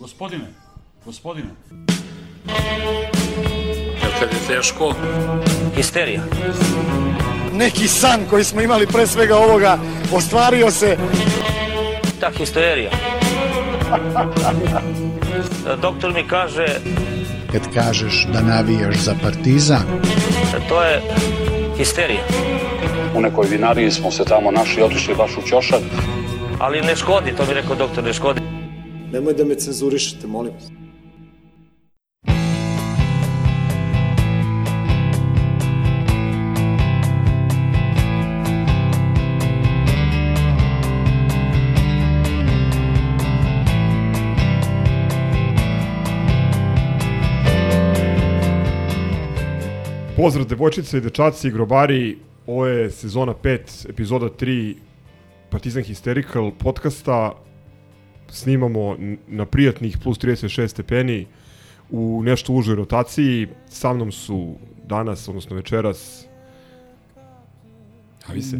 Gospodine, gospodine. Jel kad je teško? Histerija. Neki san koji smo imali pre svega ovoga ostvario se. Ta histerija. Doktor mi kaže, kad kažeš da navijaš za partizan, to je histerija. U nekoj vinariji smo se tamo našli, otišli baš u ćošak. Ali ne škodi, to mi rekao doktor, ne škodi. Nemoj da me cenzurišete, molim vas. Pozdrav devojčice i dečaci i grobari, ovo je sezona 5, epizoda 3 Partizan Hysterical podcasta. Snimamo na prijatnih plus 36 stepeni u nešto užoj rotaciji. Sa mnom su danas, odnosno večeras, a vi se,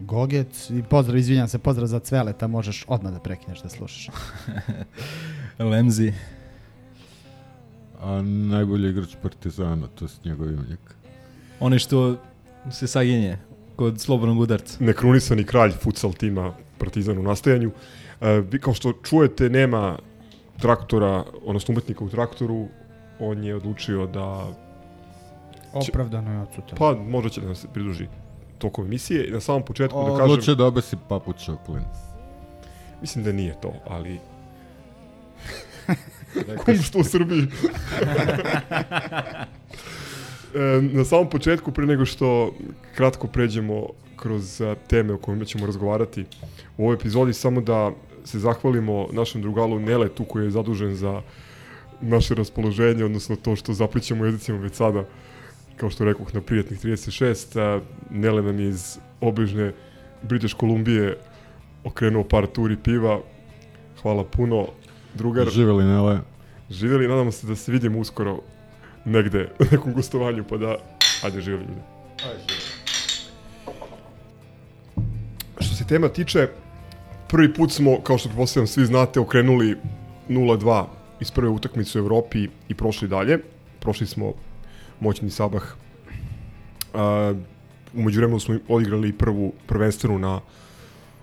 Gogec i pozdrav, izvinjam se, pozdrav za Cveleta, možeš odmah da prekineš da slušaš. Lemzi. A najbolji igrač Partizana, to je njegov imenjak. Oni što se saginje kod slobodnog udarca. nekrunisani kralj futsal tima Partizan u nastajanju. E, vi kao što čujete, nema traktora, odnosno umetnika u traktoru, on je odlučio da, Opravdano je odsutan. pa možda će da nam se pridruži tokom emisije. I na samom početku da kažem, Odlučio da obesi papuče o klin. mislim da nije to, ali kum što u Srbiji. e, na samom početku, pre nego što kratko pređemo kroz a, teme o kojima ćemo razgovarati u ovoj epizodi, samo da se zahvalimo našem drugalu Neletu koji je zadužen za naše raspoloženje, odnosno to što zaplićemo jezicima već sada, kao što rekoh, na prijatnih 36. A, Nele nam je iz obližne British Kolumbije okrenuo par turi piva. Hvala puno, drugar. Živeli Nele. Živjeli, nadamo se da se vidimo uskoro negde, na nekom gostovanju, pa da, ajde živjeli ljudi. Što se tema tiče, prvi put smo, kao što pretpostavljam svi znate, okrenuli 0-2 iz prve utakmice u Evropi i prošli dalje. Prošli smo moćni sabah. Uh, umeđu vremenu smo odigrali prvu prvenstvenu na,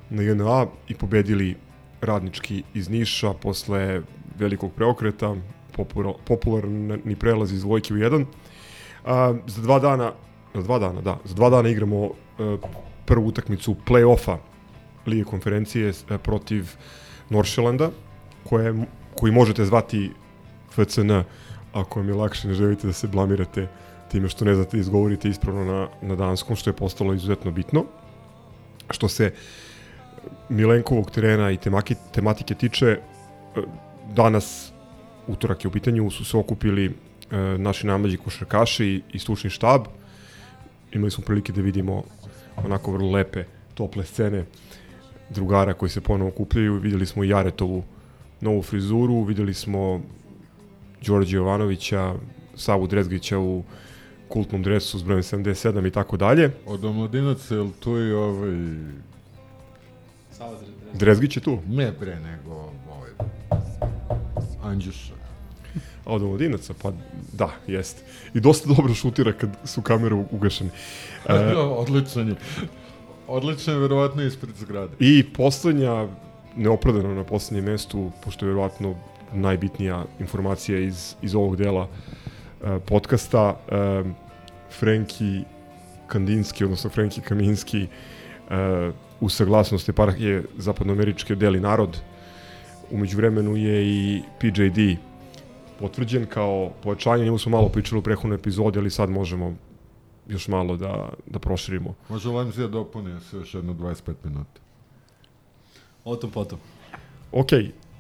na JNA i pobedili radnički iz Niša posle velikog preokreta, popular, popularni prelaz iz dvojke u jedan. A, za dva dana, za dva dana, da, za dva dana igramo e, prvu utakmicu play-offa Lige konferencije e, protiv Noršelanda, koje, koji možete zvati FCN, ako vam je lakše, ne želite da se blamirate time što ne znate da izgovorite ispravno na, na danskom, što je postalo izuzetno bitno. Što se Milenkovog terena i temaki, tematike tiče, e, danas, utorak je u pitanju, su se okupili e, naši namađi košarkaši i, i stručni štab. Imali smo prilike da vidimo onako vrlo lepe, tople scene drugara koji se ponovo okupljaju. Videli smo i Jaretovu novu frizuru, videli smo Đorđe Jovanovića, Savu Drezgića u kultnom dresu s brojem 77 i tako dalje. Od omladinaca, jel tu i ovaj... Drezgić je tu. Ne bre, nego ovaj... Anđuša. A od omladinaca, pa da, jeste. I dosta dobro šutira kad su kamere ugašene. E, odličan je. Odličan je, verovatno, ispred zgrade. I poslednja, neopravdano na poslednjem mestu, pošto je verovatno najbitnija informacija iz, iz ovog dela uh, podcasta, uh, Frenki Kandinski, odnosno Frenki Kaminski, uh, u saglasnosti eparhije zapadnoameričke deli narod. Umeđu vremenu je i PJD potvrđen kao pojačanje, njemu smo malo pričali u prehodnoj epizodi, ali sad možemo još malo da, da proširimo. Može Lemzija dopuni se još jedno 25 minuta. O tom potom. Ok,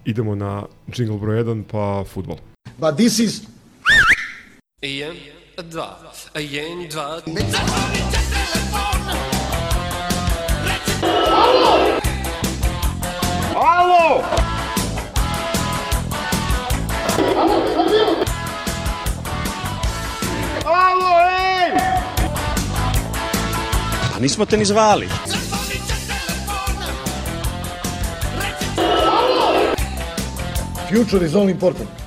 idemo na jingle broj 1, pa futbol. But this is Jedan, dva, jedan, dva. A nismo te ni zvali. future is all important.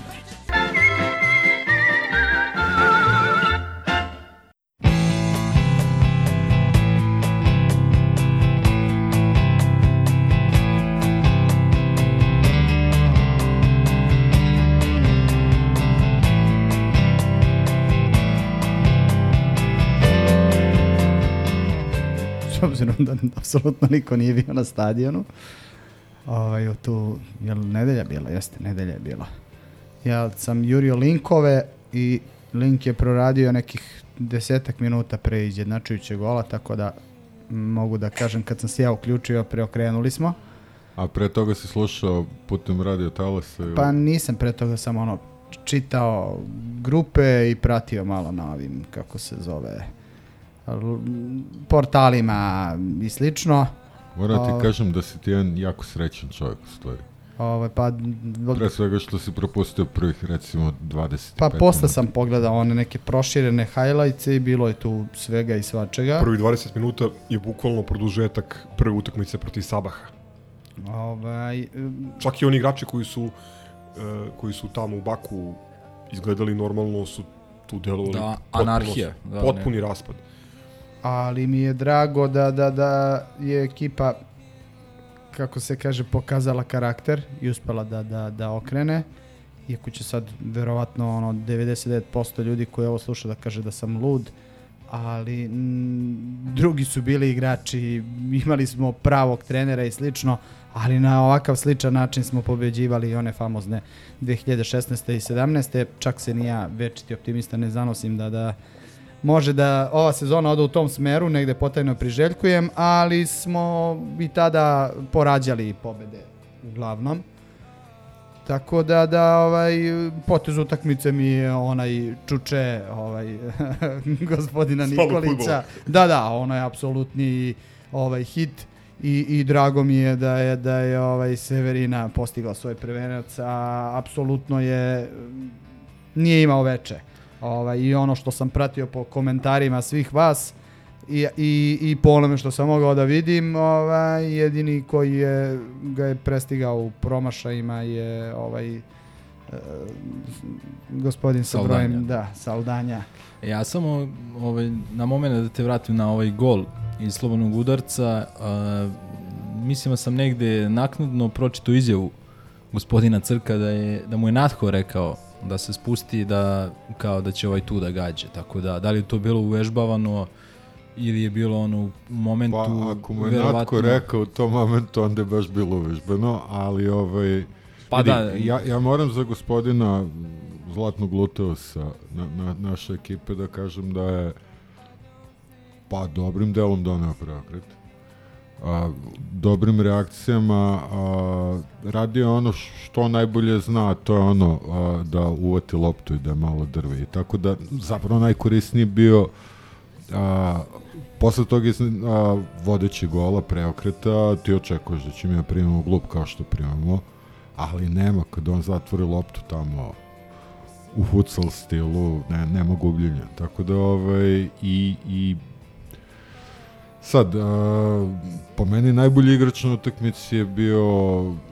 Obzirom da apsolutno niko nije bio na stadionu. Ovaj, tu, je li nedelja bila? Jeste, nedelja je bila. Ja sam jurio linkove i link je proradio nekih desetak minuta pre izjednačujućeg gola, tako da mogu da kažem kad sam se ja uključio, preokrenuli smo. A pre toga si slušao putem radio talasa? ili- Pa nisam pre toga sam ono čitao grupe i pratio malo na ovim, kako se zove, portalima i slično. Moram ti kažem da si ti jedan jako srećan čovjek u stvari. Ovaj, pa, Pre svega što si propustio prvih recimo 20 pa posle sam pogledao one neke proširene highlights i bilo je tu svega i svačega. Prvi 20 minuta je bukvalno produžetak prve utakmice protiv Sabaha. Ovaj, Čak i oni igrači koji su e, koji su tamo u Baku izgledali normalno su tu delovali Da, potpuno- anarhija, da, potpuni raspad. Ali mi je drago da, da, da je ekipa kako se kaže pokazala karakter i uspela da, da, da okrene iako će sad verovatno ono 99% ljudi koji ovo sluša da kaže da sam lud ali m, drugi su bili igrači imali smo pravog trenera i slično ali na ovakav sličan način smo pobeđivali one famozne 2016. i 17. čak se ni ja večiti optimista ne zanosim da da može da ova sezona ode u tom smeru, negde potajno priželjkujem, ali smo i tada porađali pobede uglavnom. Tako da da ovaj potez utakmice mi je onaj čuče ovaj gospodina Nikolića. Da, da, ono je apsolutni ovaj hit i, i drago mi je da je da je ovaj Severina postigla svoj prvenac, a apsolutno je nije imao veče. Ovaj, I ono što sam pratio po komentarima svih vas i, i, i po onome što sam mogao da vidim, ovaj, jedini koji je, ga je prestigao u promašajima je ovaj, e, gospodin sa Saldanja. brojem, da, Saldanja. Ja samo ovaj, na moment da te vratim na ovaj gol iz slobodnog udarca, a, mislim da sam negde naknadno pročito izjavu gospodina Crka da, je, da mu je Natho rekao da se spusti da kao da će ovaj tu da gađe. Tako da, da li je to bilo uvežbavano ili je bilo ono u momentu Pa ako mu je Natko rekao u tom momentu, onda je baš bilo uvežbano, ali ovaj... Pa vidi, da. Ja, ja moram za gospodina Zlatnog Luteusa na, na, naše ekipe da kažem da je pa dobrim delom doneo preokret. A, dobrim reakcijama a, radio ono što najbolje zna, to je ono a, da uvati loptu i da malo drve. I tako da zapravo najkorisniji bio a, posle toga iz, a, vodeći gola preokreta ti očekuješ da će mi da primamo glup kao što primamo ali nema kad on zatvori loptu tamo u futsal stilu ne, nema gubljenja tako da ovaj i, i sad a, po meni najbolji igrač na utakmici je bio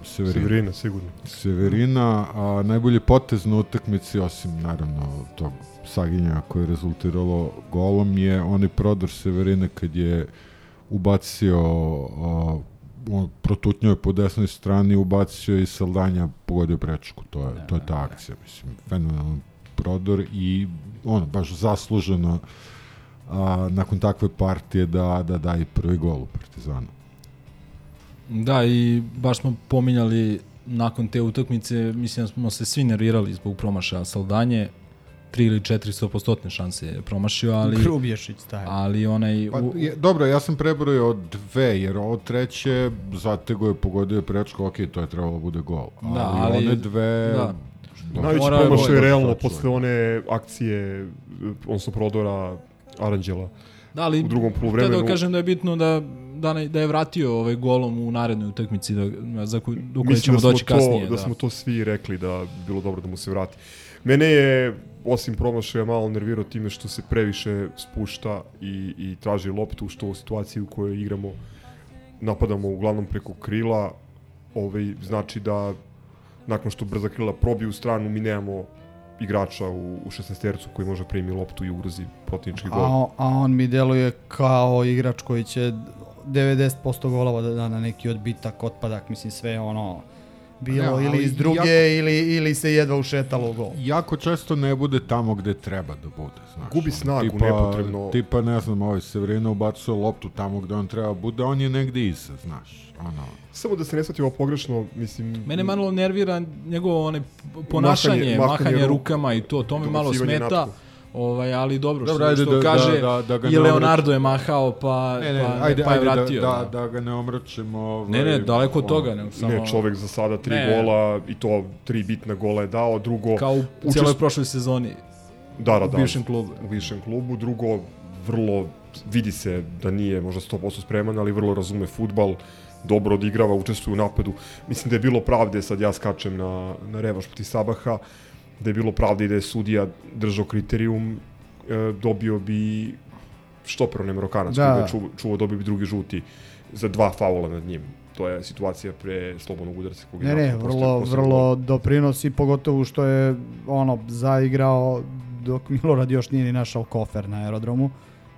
Severina Severina, sigurno. Severina, a najbolji potez na utakmici, osim naravno tog saginja koje je rezultiralo golom, je onaj prodor Severine kad je ubacio a, on protutnjao je po desnoj strani, ubacio i Saldanja pogodio prečku. To je, to je ta akcija, mislim, fenomenalan prodor i ono, baš zasluženo a, nakon takve partije da, da da i prvi gol u Partizanu. Da, i baš smo pominjali nakon te utakmice, mislim da smo se svi nervirali zbog promašaja Saldanje, 3 ili 400 postotne šanse je promašio, ali... Grubješić stavio. Ali onaj... Pa, je, dobro, ja sam prebrojao od dve, jer ovo treće zatego je pogodio prečko, ok, to je trebalo da bude gol. Ali, Da, ali- one dve... da. Najveći promašaj realno posle one akcije, odnosno prodora Aranđela. Da, ali u drugom htio poluvremenu- da kažem da je bitno da, da, ne, da je vratio ovaj golom u narednoj utakmici da, za koju, do koje Mislim ćemo da doći to, kasnije. Da, smo to svi rekli da bi bilo dobro da mu se vrati. Mene je, osim promašaja, malo nervirao time što se previše spušta i, i traži loptu, što u situaciji u kojoj igramo napadamo uglavnom preko krila, ovaj, znači da nakon što brza krila probiju stranu, mi nemamo igrača u, u 16 koji može primi loptu i ugrozi protivnički A, gol. on- a on mi deluje kao igrač koji će 90% golova da da na neki odbitak, otpadak, mislim sve ono bilo Ne, ili iz druge jako- ili, ili se jedva ušetalo u gol. Jako često ne bude tamo gde treba da bude, znaš. Gubi snagu nepotrebno. Tipa, ne znam, ovaj Severino ubacuje loptu tamo gde on treba bude, on je negde iza, znaš. Ono, Samo da se ne shvati ovo pogrešno, mislim... Mene malo nervira njegovo one ponašanje, Mahanje- mahanje, mahanje ru- rukama i to, to me malo smeta. napred. Ovaj, ali dobro, Dobro, što, ajde što da- kaže, da- da- da ga i ne Leonardo je mahao, pa, ne, ne, pa, ajde, pa je ajde da, vratio. da, da ga ne omračimo. Ovaj, Ne, ne, daleko od toga, nego samo... Ne, čovek za sada tri Ne. gola i to tri bitna gola je dao, drugo... Kao u učest- cijeloj prošloj sezoni da, da, u da, bivšem klubu. u bivšem klubu, drugo vrlo vidi se da nije možda 100% spreman, ali vrlo razume futbal, dobro odigrava, učestvuje u napadu. Mislim da je bilo pravde, sad ja skačem na, na revaš proti Sabaha, da je bilo pravde i da je sudija držao kriterijum, e, dobio bi štoper onaj Marokanac, Da. koji ga čuvao, dobio bi drugi žuti za dva faula nad njim. To je situacija pre slobodnog udarca. Ne, ne, vrlo, posle vrlo doprinosi, pogotovo što je ono zaigrao dok Milorad još nije ni našao kofer na aerodromu.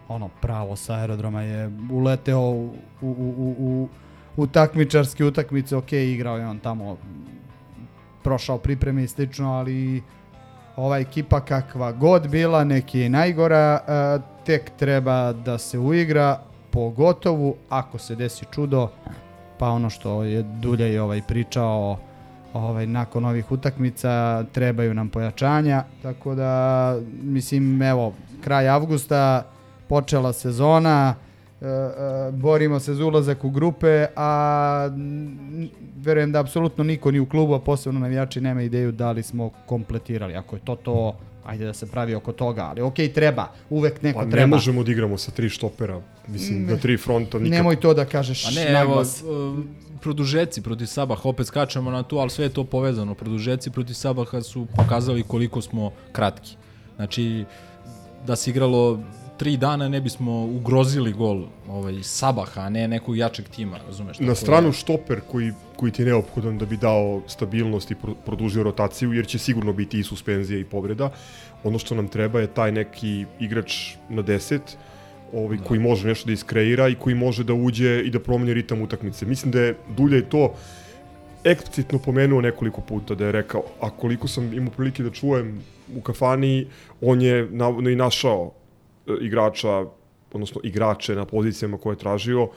Ono, pravo sa aerodroma je uleteo u, u, u, u, u takmičarske utakmice, ok, igrao je on tamo, prošao pripreme i slično, ali ova ekipa kakva god bila, neki je najgora, a, tek treba da se uigra, pogotovo ako se desi čudo, pa ono što je Dulja i ovaj pričao ovaj, nakon ovih utakmica trebaju nam pojačanja, tako da mislim evo kraj avgusta počela sezona e, e, borimo se za ulazak u grupe a n- verujem da apsolutno niko ni u klubu a posebno navijači nema ideju da li smo kompletirali ako je to to ajde da se pravi oko toga ali okej treba uvek neko Pa ne treba možemo da igramo sa tri štopera, mislim, na tri fronta nikako. nemoj to da kažeš A ne, evo, naglas. uh, produžeci protiv Sabaha, opet skačemo na to, ali sve je to povezano. Produžeci protiv Sabaha su pokazali koliko smo kratki. Znači, da se igralo tri dana ne bismo ugrozili gol ovaj, Sabaha, a ne nekog jačeg tima, razumeš? Na stranu da- štoper koji, koji ti je neophodan da bi dao stabilnost i pro, produžio rotaciju, jer će sigurno biti i suspenzija i povreda. Ono što nam treba je taj neki igrač na 10, ovaj, koji može nešto da iskreira i koji može da uđe i da promeni ritam utakmice. Mislim da je Dulja i to eksplicitno pomenuo nekoliko puta da je rekao, a koliko sam imao prilike da čujem u kafani, on je navodno i našao igrača, odnosno igrače na pozicijama koje je tražio,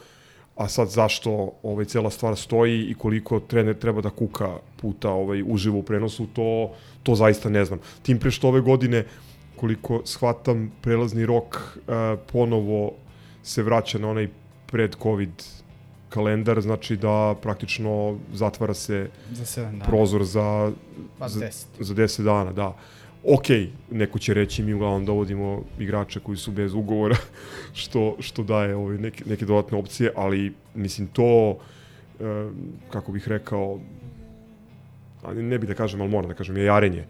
a sad zašto ovaj cela stvar stoji i koliko trener treba da kuka puta ovaj uživo u prenosu, to to zaista ne znam. Tim pre što ove godine koliko shvatam prelazni rok uh, ponovo se vraća na onaj pred covid kalendar, znači da praktično zatvara se za 7 dana prozor za pa za, 10 za 10 dana, da. Ok, neko će reći mi uglavnom dovodimo igrače koji su bez ugovora, što, što daje ove neke, neke dodatne opcije, ali mislim to, e, kako bih rekao, a ne bih da kažem, ali moram da kažem, je jarenje.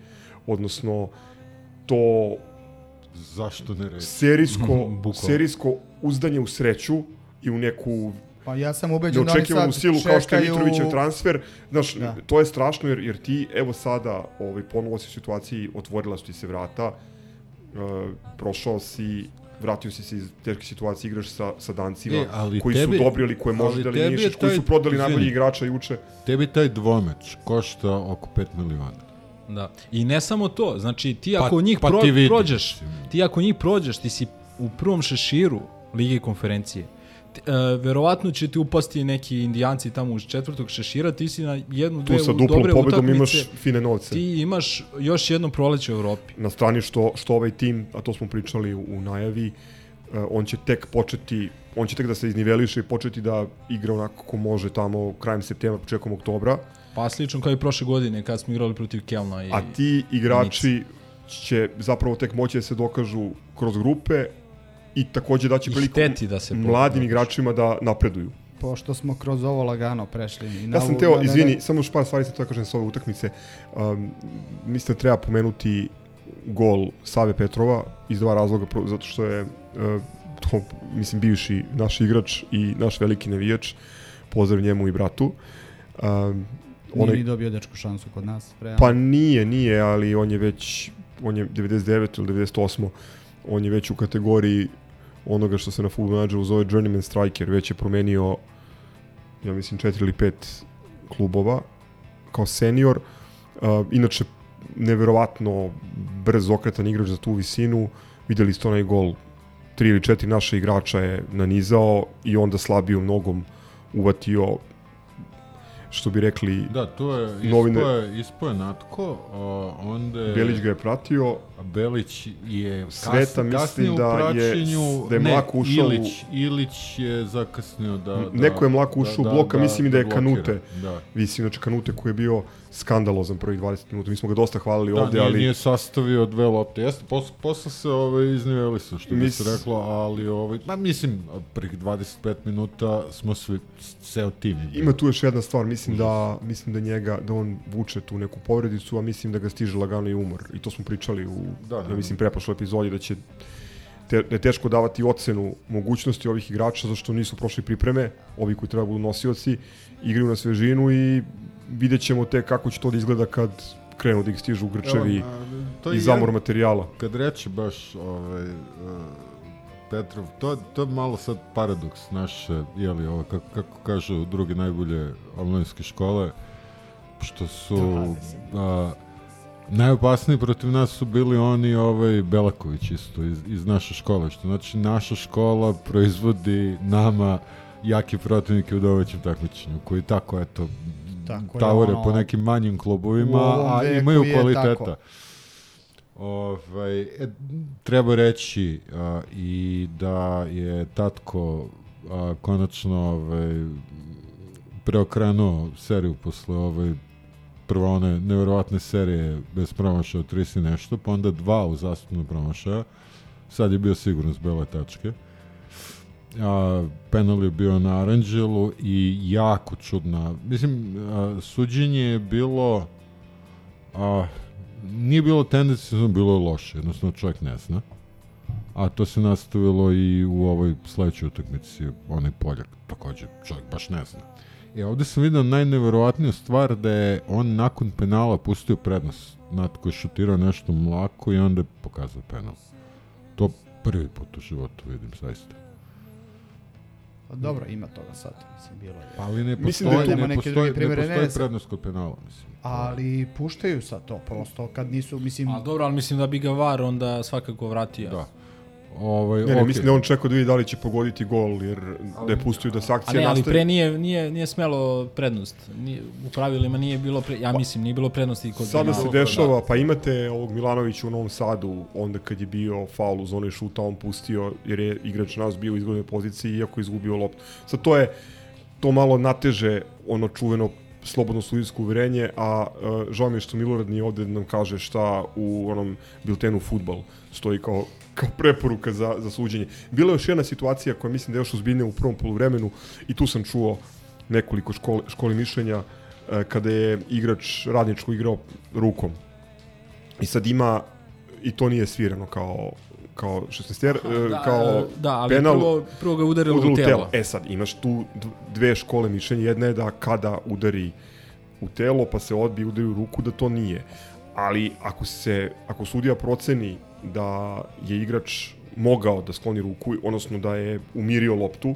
Odnosno, to Zašto ne reći? serijsko, serijsko uzdanje u sreću i u neku Pa ja sam ubeđen da oni sad silu kao što je Mitrovićev transfer. Znaš, Da. to je strašno jer, jer ti, evo sada, ovaj, ponovo si u situaciji, otvorila su ti se vrata, uh, prošao si, vratio si se iz teške situacije, igraš sa, sa dancima E, ali koji tebi- su dobri ili koje može ali da eliminišeš, koji taj- su prodali izvini. najbolji igrača juče. Tebi taj dvomeč košta oko 5 miliona. Da. I ne samo to, znači ti Pa- ako njih pa pro, ti prođeš, ti ako njih prođeš, ti si u prvom šeširu Lige konferencije. E, verovatno će ti upasti neki indijanci tamo uz četvrtog šešira, ti si na jednu, Tu dve sa u- duplom dobre pobedom utakmice, imaš fine novce. ti imaš još jedno proleće u Evropi. na strani što, što ovaj tim, a to smo pričali u, u najavi, uh, on će tek početi, on će tek da se izniveliše i početi da igra onako kako može tamo krajem septembra, početkom oktobra, Pa slično kao i prošle godine kad smo igrali protiv Kelna. I, a ti igrači će zapravo tek moći da se dokažu kroz grupe i takođe daće priliku da se mladim igračima da napreduju. pošto smo kroz ovo lagano prešli. I na Ja sam teo, izvini, samo još par stvari sam to da kažem s ove utakmice. Um, mislim da treba pomenuti gol Save Petrova iz dva razloga, zato što je uh, to, mislim, bivši naš igrač i naš veliki navijač, pozdrav njemu i bratu. Um, Nije Onaj- ni dobio dečku šansu kod nas. Realno. Pa nije, nije, ali on je već, on je 99 ili 98. On je već u kategoriji onoga što se na Football Manageru zove Journeyman Striker, već je promenio, ja mislim, četiri ili pet klubova kao senior. Uh, inače, neverovatno brz okretan igrač za tu visinu. Videli ste onaj gol, tri ili četiri naša igrača je nanizao i onda slabijom nogom uvatio što bi rekli Da, to je, Novine- ispo je, ispo je Natko, a onda je... Belić ga je pratio, Belić je kas, Sveta mislim kasnije u da je- praćenju, da je ne, mlako ušao u- Ilić, Ilić je zakasnio da... da Neko je mlako ušao u blok, a mislim i da je blokira. Kanute. Da, Visi, znači Kanute koji je bio skandalozan prvih 20 minuta. Mi smo ga dosta hvalili da ovde, nije, ali nije sastavio dve lopte. Jeste, pos, posle se ovaj, izniveli su, što bi Mis- se reklo, ali ovaj, ma, mislim, prvih 25 minuta smo svi, ceo tim. ima tu još jedna stvar, mislim da mislim da njega da on vuče tu neku povredicu, a mislim da ga stiže lagano i umor. I to smo pričali u Da, ja da, mislim preprošloj epizodi da će te, da je teško davati ocenu mogućnosti ovih igrača zašto nisu prošli pripreme, ovi koji treba budu nosioci, igraju na svežinu i vidjet ćemo te kako će to da izgleda kad krenu da ih stižu grčevi Evo, i zamor jedan- materijala. Kad reče baš ovaj, uh, Petrov, to, to je malo sad paradoks naše, jeli, ovo, kako, kako kažu druge najbolje online škole, što su a, najopasniji protiv nas su bili oni ovaj Belaković isto iz, iz naše škole, što znači naša škola proizvodi nama jake protivnike u domaćem takmičenju, koji tako, eto, Tako je, tavore ono, po nekim manjim klubovima, a imaju kvaliteta. tako. Ovaj, e, treba reći a, i da je Tatko a, konačno ovaj, preokrenuo seriju posle ovaj, prvo one neverovatne serije bez promašaja od 30 i nešto, pa onda dva u zastupnu promašaja. Sad je bio sigurno s bele tačke. A, penal je bio na Aranđelu i jako čudna. Mislim, a, suđenje je bilo a, nije bilo tendencijno, bilo je loše, jednostavno čovjek ne zna. A to se nastavilo i u ovoj sledećoj utakmici, onaj Poljak, takođe, čovjek baš ne zna. I ovde sam vidio najneverovatniju stvar da je on nakon penala pustio prednost. Natko je šutirao nešto mlako i onda je pokazao penal. To prvi put u životu vidim, zaista. Pa dobro, ima toga sad. Mislim, bilo je. Ali ne Mislim postoji, da ne neke postoji, druge ne postoji ne, prednost kod penala, mislim. Ali puštaju sad to prosto kad nisu, mislim... A dobro, ali mislim da bi ga VAR onda svakako vratio. Da. Ovaj, Ne, ne, okej. mislim da on čekao da vidi da li će pogoditi gol, jer da je pustio da se akcija ne, ali nastavi. pre nije, nije, nije smelo prednost. Nije, u pravilima nije bilo, pre, ja mislim, nije bilo prednosti kod Sada se dešava, pa imate ovog Milanovića u Novom Sadu, onda kad je bio faul uz onaj šut, a on pustio, jer je igrač nas bio u izglednoj poziciji, iako je izgubio loptu. Sad to je, to malo nateže ono čuveno slobodno sudijsko uverenje, a uh, žao mi je što Milorad nije ovde da nam kaže šta u onom biltenu futbal stoji kao kao preporuka za, za suđenje. Bila je još jedna situacija koja mislim da je još ozbiljnija u prvom poluvremenu i tu sam čuo nekoliko škole, školi mišljenja e, kada je igrač radničko igrao rukom. I sad ima, i to nije svirano kao kao 16 jer, Da, kao da, ali penal prvo, prvo ga udarilo udar u telo. E sad, imaš tu dve škole mišljenja. Jedna je da kada udari u telo pa se odbije udari u ruku da to nije. Ali ako se ako sudija proceni da je igrač mogao da skloni ruku, odnosno da je umirio loptu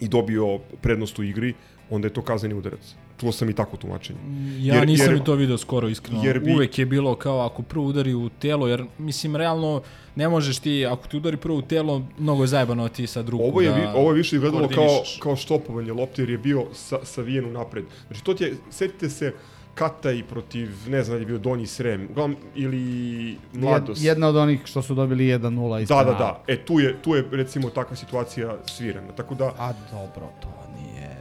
i dobio prednost u igri, onda je to kazneni udarac. Čuo sam i tako tumačenje. Ja Jer- nisam jer- i to video skoro iskreno. jer bi- Uvek je bilo kao ako prvo udari u telo, jer mislim realno ne možeš ti, ako ti udari prvo u telo, mnogo je zajebano ti sad ruku Ovo je, da ovo je više izgledalo kao, kao štopovanje lopte jer je bio sa, savijen u napred. Znači to ti je, setite se Kataj protiv, ne znam da je bio Donji Srem, uglavnom, ili Mladost. Jed, jedna od onih što su dobili 1-0 iz Da, da, da. E, tu je, tu je recimo takva situacija svirana. Tako da, A dobro, to nije...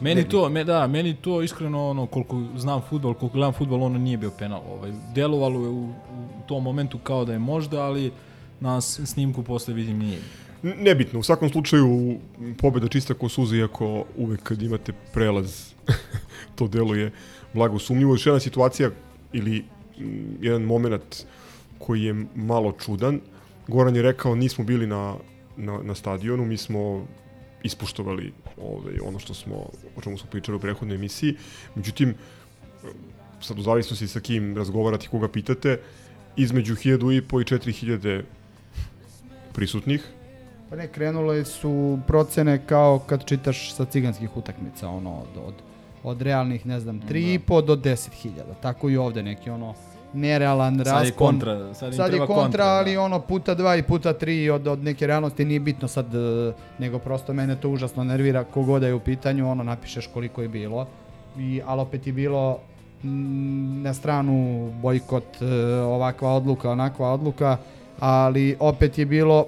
Meni ne- to, me, da, meni to iskreno ono koliko znam fudbal, koliko gledam fudbal, ono nije bio penal. Ovaj delovalo je u, u tom momentu kao da je možda, ali na snimku posle vidim nije. nebitno. U svakom slučaju, pobeda čista ko suza, iako uvek kad imate prelaz, to deluje blago sumnjivo. Još jedna situacija ili mm, jedan moment koji je malo čudan. Goran je rekao nismo bili na, na, na stadionu, mi smo ispuštovali ovaj, ono što smo, o čemu smo pričali u prethodnoj emisiji. Međutim, sad u zavisnosti sa kim razgovarati, koga pitate, između 1000 i po i 4000 prisutnih. Pa ne, krenule su procene kao kad čitaš sa ciganskih utakmica, ono, od, od, od realnih, ne znam, 3,5 do 10.000. Tako i ovde neki, ono, nerealan Sad je raspon. kontra, sad sad je kontra, kontra, ali da. ono puta dva i puta tri od, od neke realnosti nije bitno sad, e, nego prosto mene to užasno nervira kogoda je u pitanju, ono napišeš koliko je bilo, I, ali opet je bilo mm, na stranu bojkot, e, ovakva odluka, onakva odluka, ali opet je bilo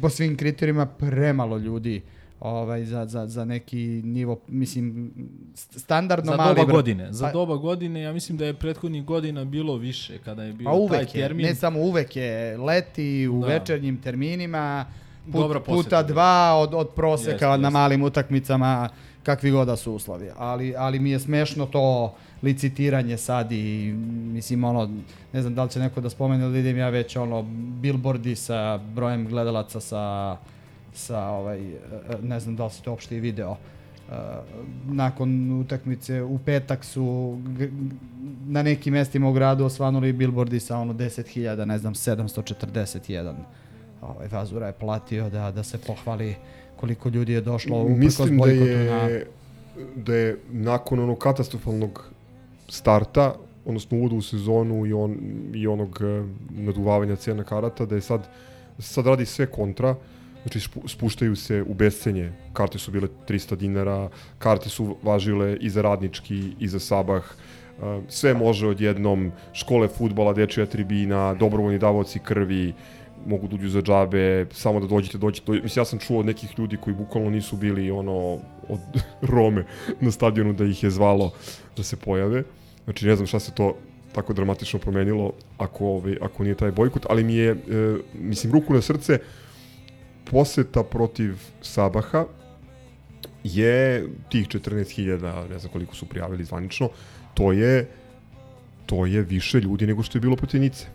po svim kriterijima premalo ljudi ovaj za, za, za neki nivo mislim st- standardno Za mali doba broj. godine. Za Pa- doba godine, ja mislim da je prethodnih godina bilo više kada je bio Pa taj uvek je, termin. ne samo uvek je, leti u Da. večernjim terminima, put, Dobra poseta puta bila. dva od, od proseka Jeste, na jeste. malim utakmicama, kakvi god da su uslovi. Ali, ali mi je smešno to licitiranje sad i mislim ono, ne znam da li će neko da spomene ili idem ja već ono billboardi sa brojem gledalaca sa sa ovaj, e, ne znam da li si to uopšte i video. E, nakon utakmice u petak su na nekim mestima u gradu osvanuli billboardi sa ono 10.000, ne znam, 741. Ovaj, Vazura je platio da, da se pohvali koliko ljudi je došlo uprkos Mislim da je, na... da je nakon onog katastrofalnog starta, odnosno uvoda u sezonu i, on, i onog eh, naduvavanja cena karata, da je sad, sad radi sve kontra, znači spu- spuštaju se u bescenje, karte su bile 300 dinara, karte su važile i za radnički i za sabah, eh, sve može odjednom, škole futbala, dečija tribina, dobrovoljni davoci krvi, mogu da uđu za džabe, samo da dođete, dođete. dođete. Mislim, ja sam čuo od nekih ljudi koji bukvalno nisu bili ono od Rome na stadionu da ih je zvalo da se pojave. Znači, ne znam šta se to tako dramatično promenilo ako, ovaj, ako nije taj bojkot, ali mi je, e, mislim, ruku na srce, poseta protiv Sabaha je tih 14.000, ne znam koliko su prijavili zvanično, to je to je više ljudi nego što je bilo protiv Nice.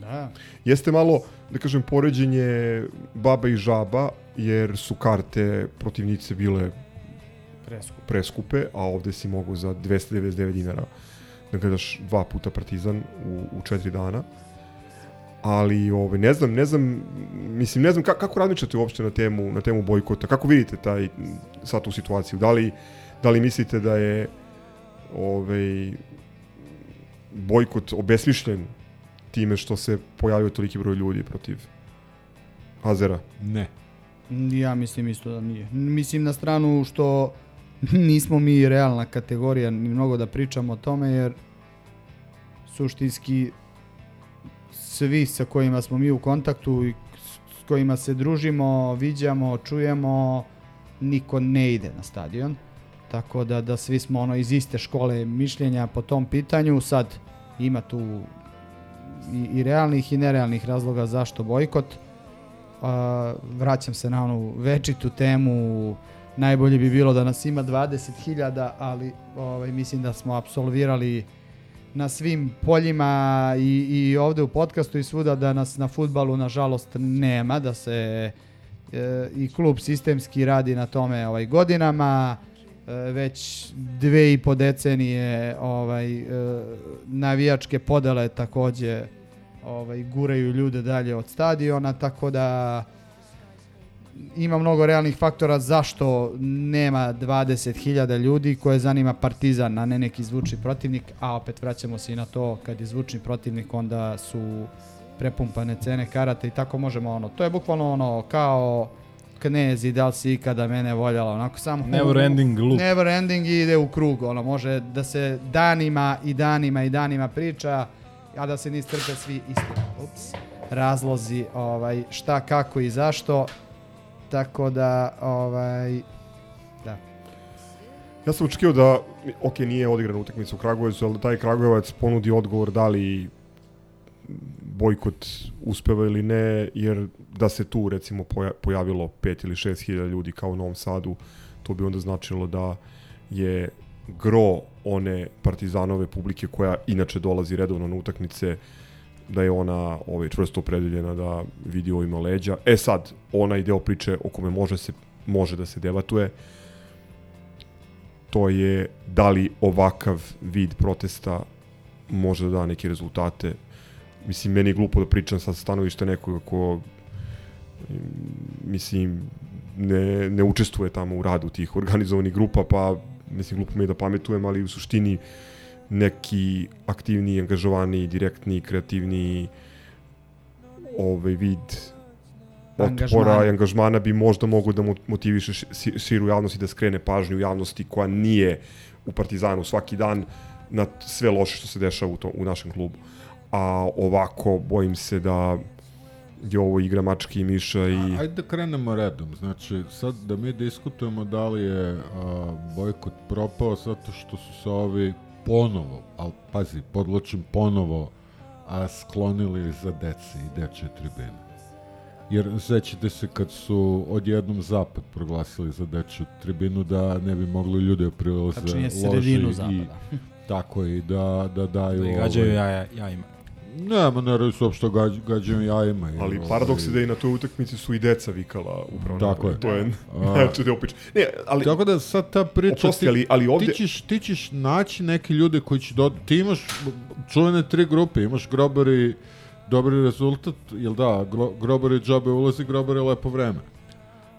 Da. Jeste malo, da kažem, poređenje baba i žaba, jer su karte protivnice bile Preskup. preskupe, a ovde si mogu za 299 dinara da gledaš dva puta Partizan u, u četiri dana. Ali ove, ne znam, ne znam, mislim, ne znam ka, kako razmišljate uopšte na temu, na temu bojkota, kako vidite taj, sad tu situaciju, da li, da li mislite da je ovaj, bojkot obesmišljen time što se pojavio toliki broj ljudi protiv Azera? Ne. Ja mislim isto da nije. Mislim na stranu što nismo mi realna kategorija ni mnogo da pričamo o tome jer suštinski svi sa kojima smo mi u kontaktu i s kojima se družimo, viđamo, čujemo, niko ne ide na stadion. Tako da, da svi smo ono iz iste škole mišljenja po tom pitanju. Sad ima tu i, i realnih i nerealnih razloga zašto bojkot. A, vraćam se na onu večitu temu najbolje bi bilo da nas ima 20.000 ali ovaj, mislim da smo apsolvirali na svim poljima i, i ovde u podcastu i svuda da nas na futbalu nažalost nema da se e, i klub sistemski radi na tome ovaj godinama e, već dve i po decenije ovaj e, navijačke podele takođe ovaj guraju ljude dalje od stadiona tako da ima mnogo realnih faktora zašto nema 20.000 ljudi koje zanima Partizan, a ne neki zvučni protivnik, a opet vraćamo se i na to kad je zvučni protivnik onda su prepumpane cene karata i tako možemo ono, to je bukvalno ono kao knezi, da li si ikada mene voljela, onako samo Never ending loop. Never ending i ide u krug, ono može da se danima i danima i danima priča, a da se ne istrpe svi isti ups, razlozi ovaj, šta, kako i zašto. Tako da, ovaj, da. Ja sam očekio da, ok, nije odigrana utakmica u Kragujevcu, ali taj Kragujevac ponudi odgovor da li bojkot uspeva ili ne, jer da se tu recimo poja- pojavilo 5 ili 6 hiljada ljudi kao u Novom Sadu, to bi onda značilo da je gro one partizanove publike koja inače dolazi redovno na utakmice, da je ona ovaj, čvrsto opredeljena da vidi ovima leđa. E sad, onaj deo priče o kome može se može da se debatuje, to je da li ovakav vid protesta može da da neke rezultate. Mislim, meni je glupo da pričam sa stanovišta nekoga ko mm, mislim, ne, ne učestvuje tamo u radu tih organizovanih grupa, pa mislim, glupo mi je da pametujem, ali u suštini neki aktivniji, angažovaniji, direktni, kreativni ovaj vid otpora Angažmana. i angažmana bi možda mogu da mo- motiviše ši- širu javnost i da skrene pažnju javnosti koja nije u Partizanu svaki dan na sve loše što se dešava u, to, u našem klubu. A ovako, bojim se da je ovo igra mačke i miša i... Ajde da krenemo redom. Znači, sad da mi diskutujemo da li je a, bojkot propao zato što su se ovi ponovo, ali pazi, podločim ponovo, a sklonili za dece i dečje tribine. Jer sećate se kad su odjednom zapad proglasili za dečju tribinu da ne bi mogli ljudi da prilaze Tačnije, loži sredinu i zapada. tako i da, da daju... Da gađaju ovaj- jaja, jajima. Nema, ne radi se uopšte gađ, gađanju jajima. jer, Ali ovaj, paradoks je da i na toj utakmici su i deca vikala upravo Tako je. To je A- najče deo priče. Ne, ali Tako da sad ta priča... Oprosti, ali- ali ovde- Ti ćeš, ti ćeš naći neke ljude koji će do... Ti imaš čuvene tri grupe, imaš grobari dobri rezultat, jel da, gro, grobari džabe ulazi, grobari lepo vreme.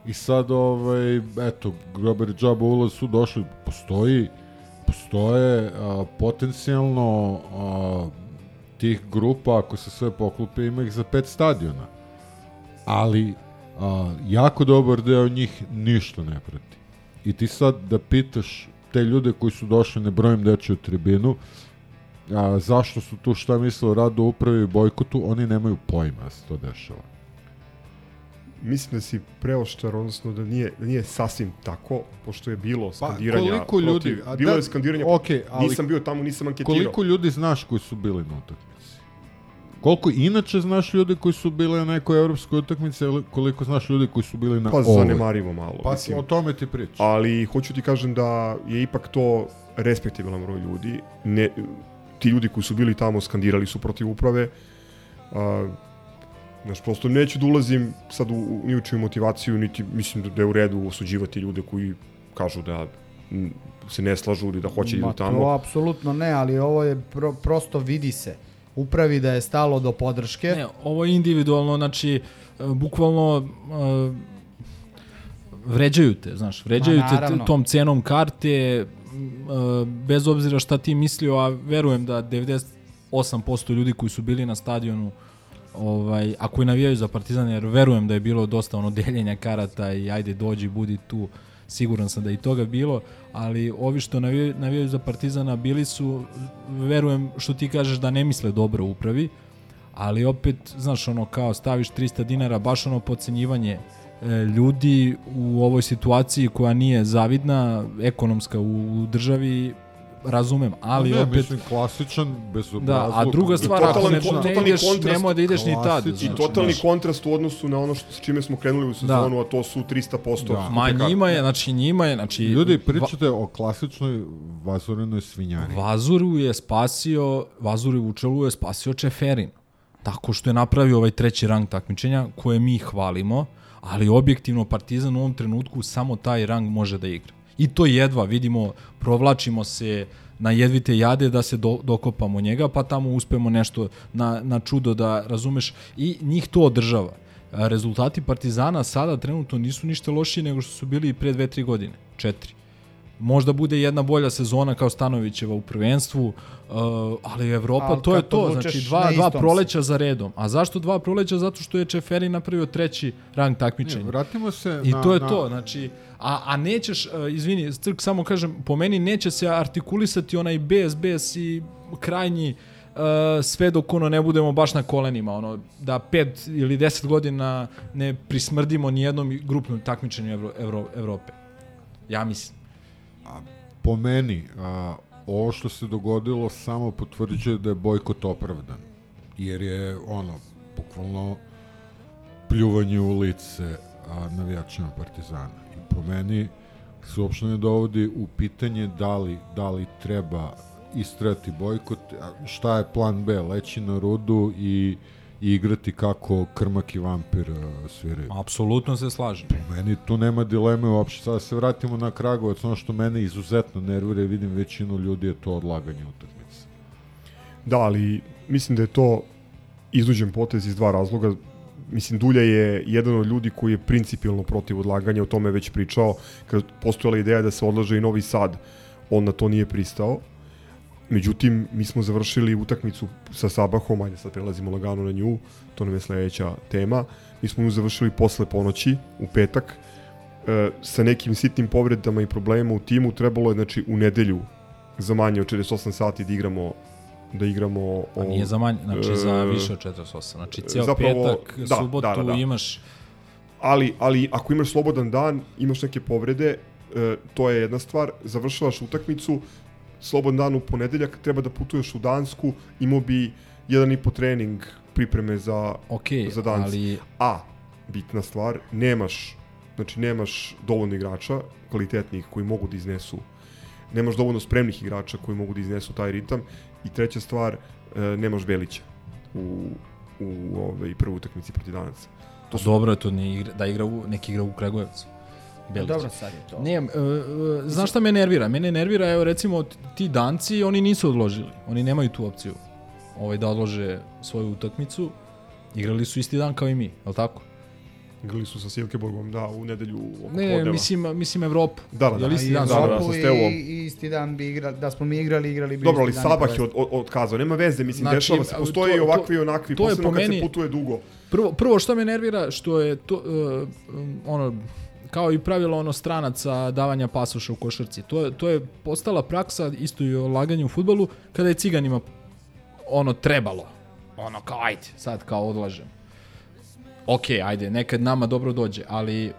I sad, ovaj, eto, grobari džabe ulaz su došli, postoji, postoje a, potencijalno a, tih grupa, ako se sve poklupe, ima ih za pet stadiona. Ali, a, jako dobar deo njih ništa ne prati. I ti sad da pitaš te ljude koji su došli, ne brojim dečju tribinu, a, zašto su tu šta misle o radu upravi i bojkotu, oni nemaju pojma da se to dešava. Mislim da si preoštar, odnosno da nije, da nije sasvim tako, pošto je bilo skandiranja Pa, koliko ljudi- protiv, a bilo da- je skandiranja, okej, ali- nisam bio tamo, nisam anketirao. Koliko ljudi znaš koji su bili na utakmici? Koliko inače znaš ljudi koji su bili na nekoj evropskoj utakmici, koliko znaš ljudi koji su bili na Pa ovoj? zanemarivo malo. Pa mislim. o tome ti pričam. ali hoću ti kažem da je ipak to respektibilan broj ljudi. Ne, ti ljudi koji su bili tamo skandirali su protiv uprave. A, znaš, prosto neću da ulazim sad u, u ni u čiju motivaciju, niti mislim da, da je u redu osuđivati ljude koji kažu da se ne slažu ili da hoće idu Ma, To tamo. apsolutno ne, ali ovo je pro, prosto vidi se. Upravi da je stalo do podrške. Ne, ovo je individualno, znači, e, bukvalno e, vređaju te, znaš, vređaju Ma, te naravno. tom cenom karte, e, bez obzira šta ti mislio, a verujem da 98% ljudi koji su bili na stadionu ovaj, a koji navijaju za Partizan, jer verujem da je bilo dosta ono deljenja karata i ajde dođi, budi tu, siguran sam da je i toga bilo, ali ovi što navijaju, navijaju za Partizana bili su, verujem što ti kažeš da ne misle dobro upravi, ali opet, znaš, ono, kao staviš 300 dinara, baš ono pocenjivanje e, ljudi u ovoj situaciji koja nije zavidna, ekonomska u, u državi, razumem, ali ne, opet... mislim, klasičan, bez Da, a druga stvar, ako totalni ne, ne ideš, kontrast, nemoj da ideš ni tad. klasičan. I znači, totalni kontrast u odnosu na ono što, s čime smo krenuli u sezonu, a to su 300% Da. Ma njima je, znači njima je, znači... Ljudi, pričate o klasičnoj vazorenoj svinjari. Vazuru je spasio, Vazuru Vučelu je spasio Čeferin. Tako što je napravio ovaj treći rang takmičenja koje mi hvalimo, ali objektivno Partizan u ovom trenutku samo taj rang može da igra. I to jedva, vidimo, provlačimo se na jedvite jade da se do, dokopamo njega, pa tamo uspemo nešto na, na čudo da razumeš i njih to održava. Rezultati Partizana sada trenutno nisu ništa lošiji nego što su bili pre dve, tri godine. Četiri možda bude jedna bolja sezona kao Stanovićeva u prvenstvu, uh, ali Evropa, Ali to je to, znači na dva, dva proleća za redom. A zašto dva proleća? Zato što je Čeferi napravio treći rang Ne, takmičenja. vratimo se I na, to je na, to, znači, a, a nećeš, uh, izvini, Crk, samo kažem, po meni neće se artikulisati onaj bes, bes i krajnji uh, sve dok ono ne budemo baš na kolenima, ono, da pet ili deset godina ne prismrdimo ni jednom grupnom takmičenju Evro, Evro, Evrope. Ja mislim. Po meni, a, ovo što se dogodilo samo potvrđuje da je bojkot opravdan. Jer je, ono, bukvalno pljuvanje u lice a, navijačima Partizana. I po meni se uopšte ne dovodi u pitanje da li, da li treba istrati bojkot, šta je plan B, leći na rudu i i igrati kako Krmak i Vampir uh, sviraju. Apsolutno se slažem. Meni tu nema dileme uopšte. Sada se vratimo na Kragovac, ono što mene izuzetno nervira vidim većinu ljudi je to odlaganje utakmice. Da, ali mislim da je to izuđen potez iz dva razloga. Mislim, Dulja je jedan od ljudi koji je principijalno protiv odlaganja, o tome je već pričao, kad postojala ideja da se odlaže i Novi Sad, on na to nije pristao. Međutim, mi smo završili utakmicu sa Sabahom, ajde sad prelazimo lagano na nju, to nam je sledeća tema. Mi smo nju završili posle ponoći, u petak, e, sa nekim sitnim povredama i problemima u timu, trebalo je znači, u nedelju za manje od 48 sati da igramo da igramo o, A nije za manje, znači za e, više od 48. Znači ceo zapravo, petak, da, subotu da, da, da. imaš ali, ali ako imaš slobodan dan, imaš neke povrede, e, to je jedna stvar, završavaš utakmicu, slobodan dan u ponedeljak, treba da putuješ u Dansku, imao bi jedan i po trening pripreme za, ok, za Dansku. ali A, bitna stvar, nemaš, znači nemaš dovoljno igrača, kvalitetnih, koji mogu da iznesu nemaš dovoljno spremnih igrača koji mogu da iznesu taj ritam i treća stvar, e, nemaš Belića u, u ovaj, prvoj utakmici protiv Danaca. to su... dobro je to ne igra, da igra u, neki igra u Kragujevcu. Belić. Dobro, sad je to. Ne, uh, znaš šta me nervira? Mene nervira, evo recimo ti danci, oni nisu odložili. Oni nemaju tu opciju ovaj, da odlože svoju utakmicu. Igrali su isti dan kao i mi, je li tako? Igrali su sa Silkeborgom, da, u nedelju oko Ne, podneva. mislim, mislim Evropu. Da, da, da. Isti I dan? da, da, sa Stevom. i, i isti dan bi igrali, da smo mi igrali, igrali bi Dobro, ali isti dan i Sabah je od, od, otkazao, nema veze, mislim, Znači, dešava se, postoje i to- ovakvi i onakvi, to posebno po kad meni- se putuje dugo. Prvo, prvo što me nervira, što je to, uh, um, ono, kao i pravilo ono stranaca davanja pasoša u košarci. To je, to je postala praksa isto i o laganju u futbolu kada je ciganima ono trebalo. Ono kao ajde, sad kao odlažem. Ok, ajde, nekad nama dobro dođe, ali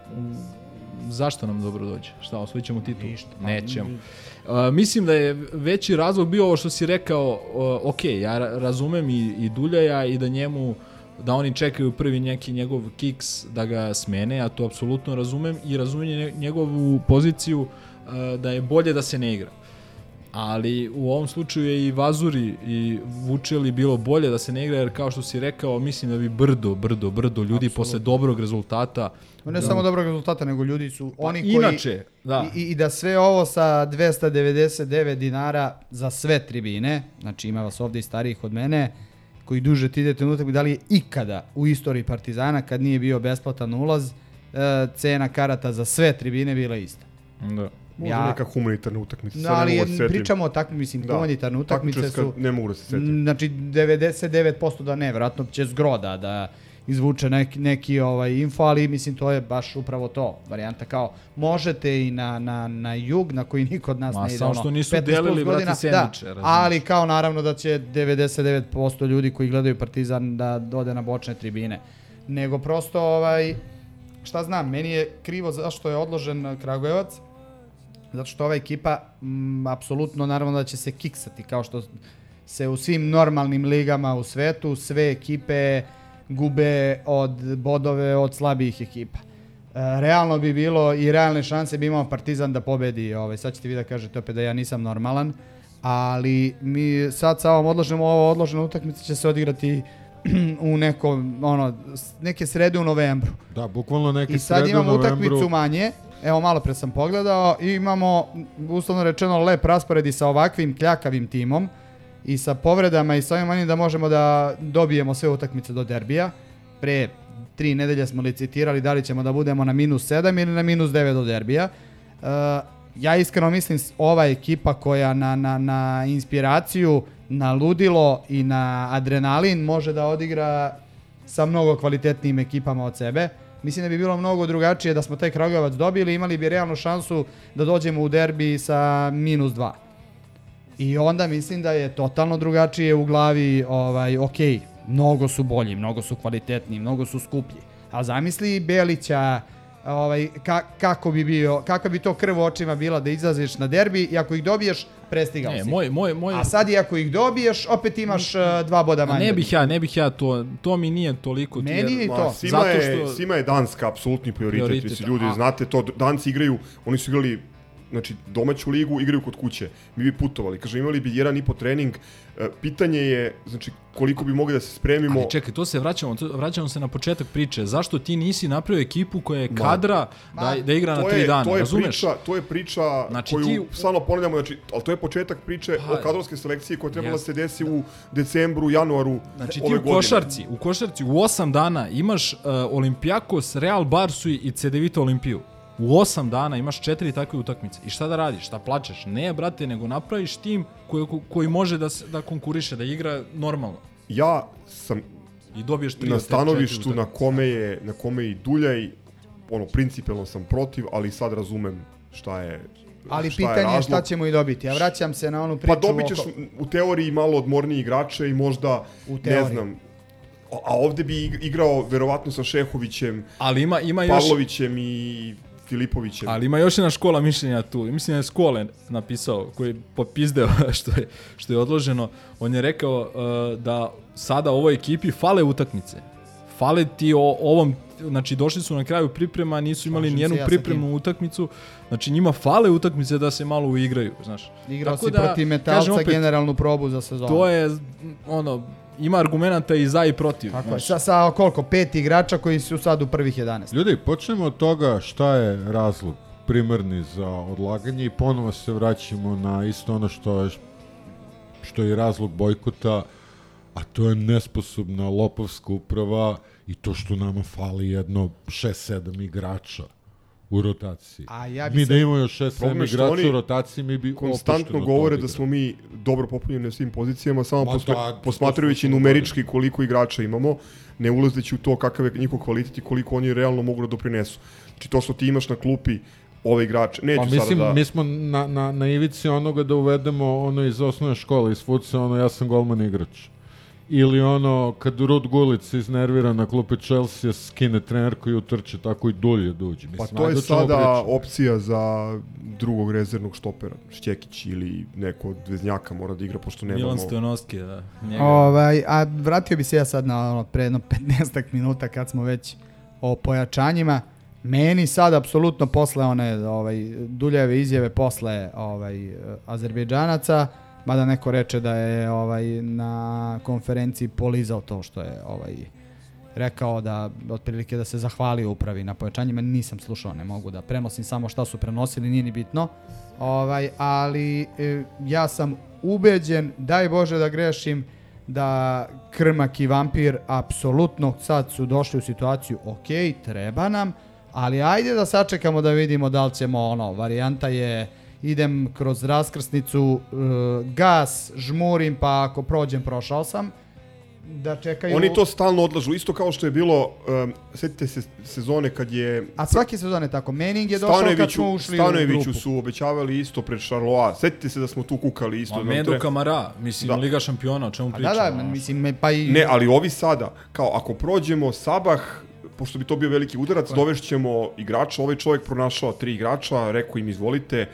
zašto nam dobro dođe? Šta, osvojit ćemo titul? Ništa. Nećemo. Uh, mislim da je veći razlog bio ovo što si rekao, uh, ok, ja ra- razumem i, i Duljaja i da njemu da oni čekaju prvi neki njegov kiks da ga smene, ja to apsolutno razumem i razumem nje- njegovu poziciju uh, da je bolje da se ne igra. Ali u ovom slučaju je i Vazuri i Vučeli bilo bolje da se ne igra, jer kao što si rekao, mislim da bi brdo, brdo, brdo ljudi Absolutno. posle dobrog rezultata Ma Ne samo dobrog rezultata, nego ljudi su oni koji... inače, da. I, I da sve ovo sa 299 dinara za sve tribine, znači ima vas ovde i starijih od mene, koji duže ti idete unutak, da li je ikada u istoriji Partizana, kad nije bio besplatan ulaz, e, cena karata za sve tribine bila ista. Da. Možda Ja- neka humanitarna utakmica. Ne ali je, da se setim. pričamo o takvim, mislim, da. humanitarne utakmice su... Ne mogu da se setim. Znači, 99% da ne, vjerojatno će zgroda da izvuče neki, neki ovaj info, ali mislim to je baš upravo to, varijanta kao možete i na, na, na jug na koji niko od nas Ma, ne ide samo ono, što nisu 15 plus delili, brate, godina, sendviče, da, ali kao naravno da će 99% ljudi koji gledaju Partizan da dode na bočne tribine, nego prosto ovaj, šta znam, meni je krivo zašto je odložen Kragujevac, zato što ova ekipa m, apsolutno naravno da će se kiksati kao što se u svim normalnim ligama u svetu sve ekipe gube od bodove od slabijih ekipa. E, realno bi bilo i realne šanse bi imao Partizan da pobedi. Ovaj, sad ćete vi da kažete opet da ja nisam normalan, ali mi sad sa ovom odloženom, ovo odložena utakmica će se odigrati u neko, ono, neke srede u novembru. Da, bukvalno I sad srede u imamo novembru. utakmicu manje, evo malo pre sam pogledao, i imamo, uslovno rečeno, lep raspored i sa ovakvim kljakavim timom i sa povredama i sa ovim manjim da možemo da dobijemo sve utakmice do derbija. Pre tri nedelje smo licitirali da li ćemo da budemo na minus 7 ili na minus 9 do derbija. Uh, ja iskreno mislim ova ekipa koja na, na, na inspiraciju, na ludilo i na adrenalin može da odigra sa mnogo kvalitetnijim ekipama od sebe. Mislim da bi bilo mnogo drugačije da smo taj Kragujevac dobili, imali bi realnu šansu da dođemo u derbi sa minus 2. I onda mislim da je totalno drugačije u glavi, ovaj, ok, mnogo su bolji, mnogo su kvalitetniji, mnogo su skuplji. A zamisli Belića, ovaj, ka, kako bi bio, kakva bi to krv očima bila da izlaziš na derbi i ako ih dobiješ, prestigao Ne, si. moj, moj, moj... A sad i ako ih dobiješ, opet imaš uh, dva boda A manje. ne bih ja, ne bih ja to, to mi nije toliko. ti- Meni je i Ma, to. svima, Zato je, što- svima je Danska apsolutni prioritet. Prioritet, Prioritet ljudi, a- znate to, Danci igraju, oni su igrali znači domaću ligu, igraju kod kuće. Mi bi putovali, kaže imali bi jedan i po trening. E, pitanje je, znači koliko bi mogli da se spremimo. Ali čekaj, to se vraćamo, to, vraćamo se na početak priče. Zašto ti nisi napravio ekipu koja je kadra da, da igra na tri je, dana, to je razumeš? Priča, to je priča Znači, koju ti- stalno ponavljamo, znači, ali to je početak priče Pa, o kadrovske selekcije koja trebala da jeste. se desi u decembru, januaru Znači ti ove u godine. košarci, u košarci u 8 dana imaš uh, Olimpijakos, Real Barsu i Cedevita Olimpiju. U 8 dana imaš četiri takve utakmice. I šta da radiš? Šta plačeš? Ne, brate, nego napraviš tim koji, koji može da, da konkuriše, da igra normalno. Ja sam I dobiješ tri na stanovištu na kome je na kome je i Duljaj ono principijelno sam protiv, ali sad razumem šta je Ali šta je pitanje je razlog. šta ćemo i dobiti. Ja vraćam se na onu priču. Pa dobit ćeš oko- u teoriji malo odmorniji igrače i možda, U ne znam, a ovde bi ig- igrao verovatno sa Šehovićem, Ali ima, ima još... Pavlovićem i Filipovićem. Ali ima još jedna škola mišljenja tu. Mislim da je Skole napisao, koji je popizdeo što je, što je odloženo. On je rekao uh, da sada ovoj ekipi fale utakmice. Fale ti o ovom, znači došli su na kraju priprema, nisu imali se nijednu ja pripremnu utakmicu. Znači njima fale utakmice da se malo uigraju, znaš. Igrao Tako si da, protiv metalca opet, generalnu probu za sezonu. To je, ono, ima argumenta i za i protiv. Tako je. znaš. Sa, sa koliko? Pet igrača koji su sad u prvih 11. Ljudi, počnemo od toga šta je razlog primarni za odlaganje i ponovo se vraćamo na isto ono što je, što je razlog bojkota, a to je nesposobna lopovska uprava i to što nama fali jedno 6-7 igrača u rotaciji. A ja bi mi da imamo još 6-7 Problem je što igrača u rotaciji, mi bi konstantno govore da smo mi dobro popunjeni na svim pozicijama, samo Ma posme, da, posmatrajući numerički koliko igrača imamo, ne ulazeći u to kakav je njihov kvalitet i koliko oni realno mogu da doprinesu. Znači to što ti imaš na klupi ove igrače, neću Pa mislim, sada da... mi smo na, na, na ivici onoga da uvedemo ono iz osnovne škole, iz futsa, ono ja sam golman igrač. Ili ono, kad Rud Gulic se iznervira na klupi Chelsea, skine trenerku i utrče, tako i dulje dođe. Pa Mislim, to je čemu sada opcija za drugog rezervnog štopera, Šćekić ili neko od Veznjaka mora da igra, pošto nemamo... Milan Stojanovski, da. Njega. Ovaj, a vratio bi se ja sad na ono, pre jedno 15 minuta kad smo već o pojačanjima. Meni sad apsolutno posle one ovaj, Duljeve izjave posle ovaj, Azerbejdžanaca, mada neko reče da je ovaj, na konferenciji polizao to što je ovaj, rekao da otprilike da se zahvalio upravi na pojačanjima, nisam slušao, ne mogu da prenosim samo šta su prenosili, nije ni bitno. Ovaj, ali e, ja sam ubeđen, daj Bože da grešim, da Krmak i Vampir apsolutno sad su došli u situaciju, ok, treba nam, ali ajde da sačekamo da vidimo da li ćemo, ono, varijanta je idem kroz raskrsnicu, e, gas, žmurim, pa ako prođem, prošao sam, da čekaju... Oni to stalno odlažu, isto kao što je bilo, um, setite se sezone kad je A svake sezone tako. Manning je došao kad Stanojeviću, smo ušli u Stanojeviću grupu. su obećavali isto pred Charloa. Setite se da smo tu kukali isto. Ma da tre- Kamara, mislim, Da. Liga šampiona, o čemu Pa pričamo? da, da, mislim, me- pa i... Ne, ali ovi sada, kao ako prođemo Sabah, pošto bi to bio veliki udarac, dovešćemo igrača, ovaj čovjek pronašao tri igrača, rekao im izvolite,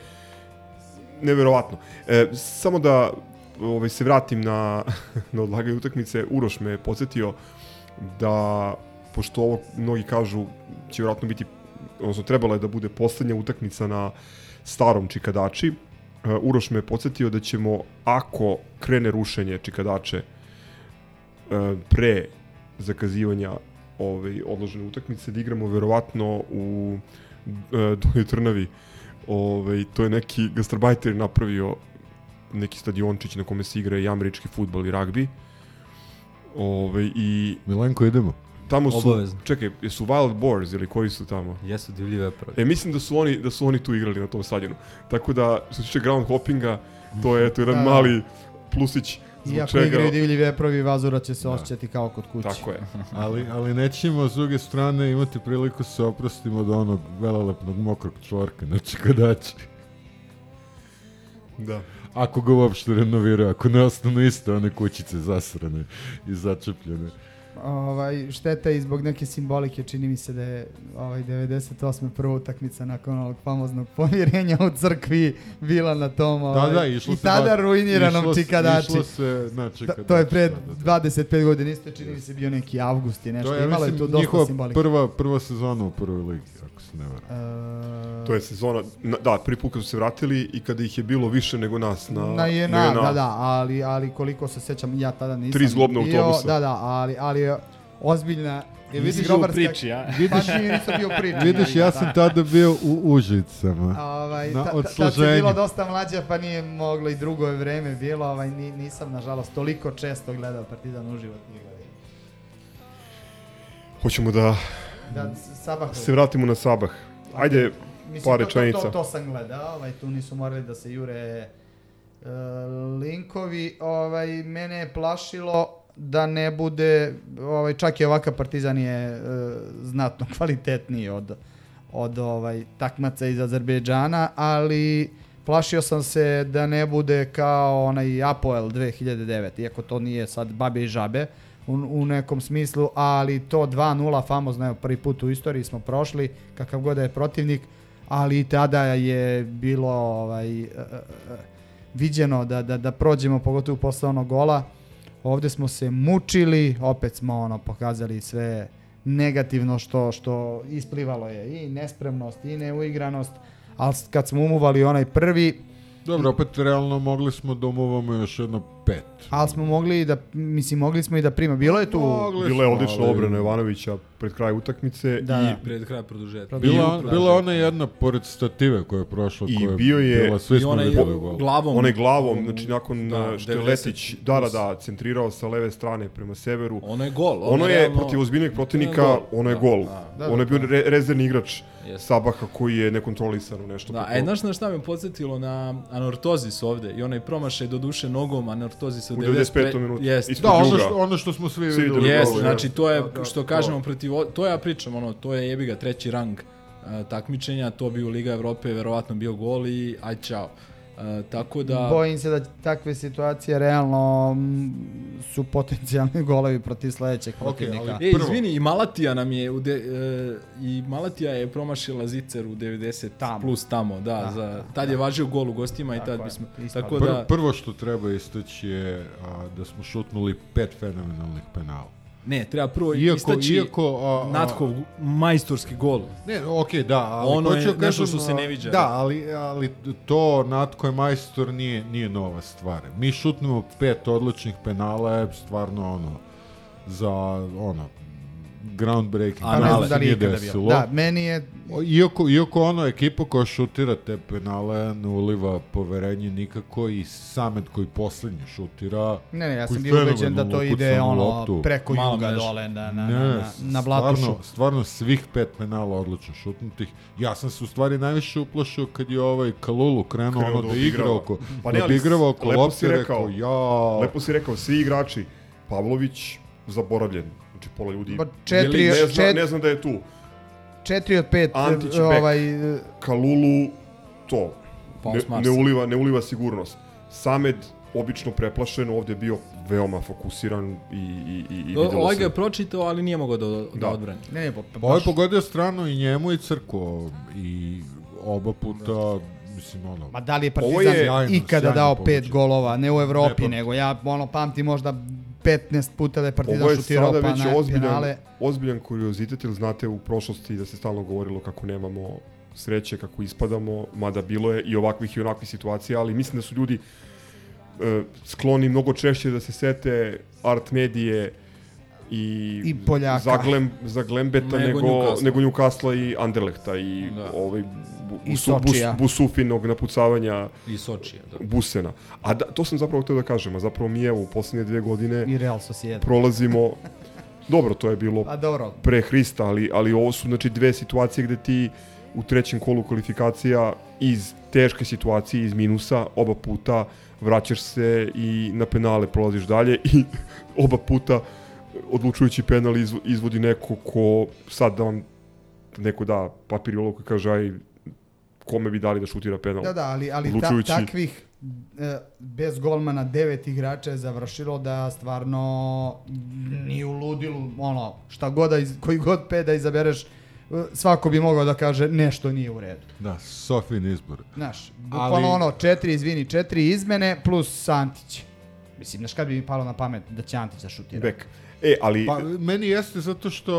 neverovatno. E, samo da ovaj, se vratim na, na odlaganje utakmice, Uroš me podsjetio da, pošto ovo mnogi kažu, će vjerojatno biti, odnosno trebala je da bude poslednja utakmica na starom Čikadači, e, Uroš me podsjetio da ćemo, ako krene rušenje Čikadače e, pre zakazivanja ovaj, odložene utakmice, da igramo verovatno u e, Donjoj Trnavi. Ovaj, to je neki gastarbajter napravio neki stadiončić na kome se igra i američki futbol i ragbi. Ovaj, I Milenko, idemo. tamo su, Obavezno. čekaj, jesu Wild Boars ili koji su tamo? Jesu divlji veprovi. E, mislim da su oni da su oni tu igrali na tom stadionu. Tako da, što se tiče ground hoppinga, to je eto jedan Da, mali plusić Iako čega... igraju divlji veprovi, Vazura će se osjećati kao kod kuće. Tako je. Ali, ali nećemo s druge strane imati priliku se oprostimo od onog velelepnog mokrog čvorka na čekadači. Da. Ako ga uopšte renoviraju, ako ne ostanu iste one kućice zasrane i začepljene. Ovaj, šteta je i zbog neke simbolike, čini mi se da je ovaj, 98. prva utakmica nakon onog famoznog pomirenja u crkvi bila na tom ovaj, Da, da, išlo i se tada na- ruiniranom išlo Čikadači. išlo se na Da, Čikadači, to je pred da, da. 25 godina, isto čini mi se bio neki avgust i nešto, To je, ja imalo je mislim, tu dosta njihova simbolike. prva, prva sezona u prvoj ligi, ako se ne varam. E, To je sezona, na- da, prvi put kad su se vratili i kada ih je bilo više nego nas na, na je na, da, da, ali, ali koliko se sećam, ja tada nisam Tri zglobna bio, autobusa. Da, da, ali, ali je ozbiljna E, vidiš u priči, a? Vidiš- Pa nije, nisam bio u priči. Vidiš, ja sam tada bio u Užicama. Ovaj, Na ta, ta, tad se odsluženju. bilo dosta mlađa, pa nije moglo i drugo je vreme bilo, ovaj, ni, nisam, nažalost, toliko često gledao Partizan uživo tih godina. Hoćemo da Da, Sabah... se vratimo na Sabah. Ajde, Mislim, par to, to, rečenica. to, to sam gledao, ovaj, tu nisu morali da se jure e, linkovi. Ovaj, mene je plašilo da ne bude, ovaj, čak i ovakav Partizan je e, znatno kvalitetniji od, od ovaj, takmaca iz Azerbejdžana, ali plašio sam se da ne bude kao onaj Apoel 2009, iako to nije sad babe i žabe u, u nekom smislu, ali to 2-0 famozno, evo prvi put u istoriji smo prošli, kakav god da je protivnik, ali i tada je bilo ovaj, e, e, e, viđeno da, da, da prođemo pogotovo posle onog gola. Ovde smo se mučili, opet smo ono pokazali sve negativno što što isplivalo je i nespremnost i neuigranost, ali kad smo umuvali onaj prvi, Dobro, opet realno mogli smo da umuvamo još jedno pet. ali smo mogli da mislim mogli smo i da prima. Bilo je tu Mogli bila je odlična ali- obrana Jovanovića pred kraj utakmice Da, i da. Pred kraj produžetka. Bila, I- bila ona jedna pored stative koja je prošla, I koja bio je- bila, svi I smo videli gol. glavom. onaj glavom, znači nakon Da, da, što je 90 Letić, da, da, da, centrirao sa leve strane prema severu. Ono je gol. Ono je realno- protiv ozbiljnijeg protivnika, gol. ono je Da, gol. da. Da, Ono je bio re, rezervni igrač Jeste. Sabaha koji je nekontrolisano nešto. Da, e, znaš na šta me podsjetilo na Anortozis ovde i onaj promašaj do duše nogom Anortozis u U 95. minutu. Jeste. Da, ono što, ono što smo svi videli. Jeste, znači to je, Da, da, što to. kažemo protiv, to ja pričam, ono, to je jebi ga treći rang uh, takmičenja, to bi u Liga Evrope verovatno bio gol i aj čao. Uh, tako da... Bojim se da takve situacije realno mm, su potencijalni golovi protiv sledećeg protivnika. ali- E, Prvo. izvini, i Malatija nam je, u de, e, i Malatija je promašila Zicer u 90 Tamo. plus tamo, da, Da, za, tad je važio gol u gostima i Tako tad je, bismo, ispalo. tako da, prvo što treba istaći je a, da smo šutnuli pet fenomenalnih penala. Ne, treba prvo Iako, istaći iako, a, a, Natkov majstorski gol. Ne, okej, da, ali Ono hoću je da nešto kažem, što se ne viđa, Da, da. ali, ali to Natko je majstor nije, nije nova stvar. Mi šutnemo pet odličnih penala je stvarno ono, za ono, groundbreaking. A ne znam da nije desilo. bio. Da, meni je Iako, iako ono ekipa koja šutira te penale ne uliva poverenje nikako i Samet koji poslednji šutira Ne, ne, ja sam bio ubeđen da to ide ono loptu. preko Mala juga dole na, na, Ne, na, na, na Blatušu. Stvarno, stvarno svih pet penala odlično šutnutih. Ja sam se u stvari najviše uplašio kad je ovaj Kalulu krenuo, Krenuo ono da da igra oko, Pa ne, da ali igrava oko lepo lopte, rekao. rekao, ja... Lepo si rekao, svi igrači, Pavlović zaboravljen. Znači pola ljudi Pa četiri, ne, zna, čet, ne zna da je tu. četiri od pet Antić, e, ovaj, Kalulu, to, Paus ne, ne, uliva, ne uliva sigurnost. Samed, obično preplašen, ovde je bio veoma fokusiran i, i, i, i videlo Ovaj se. ga je pročitao, ali nije mogao da, da, Da. odbrani. ne, ne, pa, pa Ovo je baš- pogodio stranu i njemu i crkvu i oba puta, mislim, ono... Ma da li je Partizan je ikada sjajno dao pet golova, ne u Evropi, Ne, pa- nego ja ono pamtim možda 15 puta da je Partizan Ovo je šutirao sada pa već ozbiljan, penale. ozbiljan kuriozitet, jer znate u prošlosti da se stalno govorilo kako nemamo sreće, kako ispadamo, mada bilo je i ovakvih i onakvih situacija, ali mislim da su ljudi e, skloni mnogo češće da se sete art medije i, I Poljaka. zaglem, zaglembeta Nego nego, Newcastle. nego Newcastle i Anderlehta i Da. ovaj, bu, I busu, bus. Busufinog napucavanja I Sočija, da. Busena. A da, to sam zapravo htio da kažem, a zapravo mi evo u poslednje dve godine I Real Sociedad. prolazimo dobro, to je bilo A dobro, pre Hrista, ali, ali ovo su znači dve situacije gde ti u trećem kolu kvalifikacija iz teške situacije, iz minusa, oba puta vraćaš se i na penale prolaziš dalje i oba puta odlučujući penal izv, izvodi neko ko sad da vam neko da papir i olovku i kaže aj kome bi dali da šutira penal. da, da, ali, ali ta, Odlučujući. takvih e, bez golmana devet igrača je završilo da stvarno ni u ludilu, ono, šta god da, iz, koji god pet da izabereš, e, svako bi mogao da kaže nešto nije u redu. Da, Sofin izbor. Znaš, bukvalno Ali... ono, četiri, izvini, četiri izmene plus Santić. Mislim, znaš kad bi mi palo na pamet da će Antić da šutira? Bek. E, ali... Pa, meni jeste zato što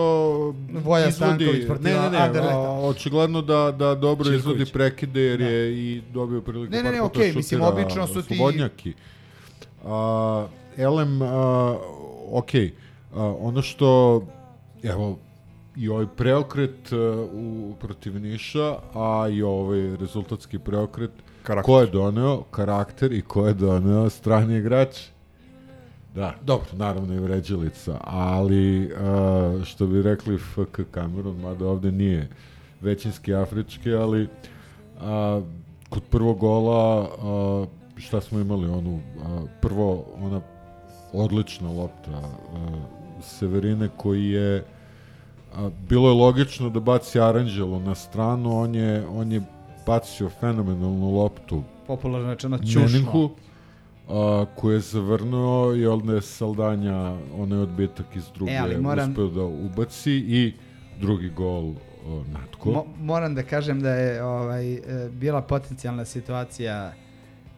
Voja izvodi, Stanković protiv ne, ne, ne, a, očigledno da, da dobro Čirković. izvodi prekide jer Da. je i dobio priliku Ne, ne, ne, okej, mislim, šutira obično su ti- slobodnjaki. A, Elem, a, okej, a, ono što, evo, i ovaj preokret a, u, protiv Niša, a i ovaj rezultatski preokret, Karakter. ko je doneo karakter i ko je doneo strani igrač? Da, dobro, naravno i vređalica, ali a, što bi rekli FK Cameron, mada ovde nije većinski afrički, ali a, kod prvog gola a, šta smo imali onu a, prvo ona odlična lopta a, Severine koji je a, bilo je logično da baci Aranđelo na stranu, on je, on je bacio fenomenalnu loptu. Popularno rečeno ćušno. Meninku, a, koji je zavrnuo i onda je Saldanja onaj odbitak iz druge E, ali moram- uspeo da ubaci i drugi gol o, Natko. Mo, moram da kažem da je ovaj, e, bila potencijalna situacija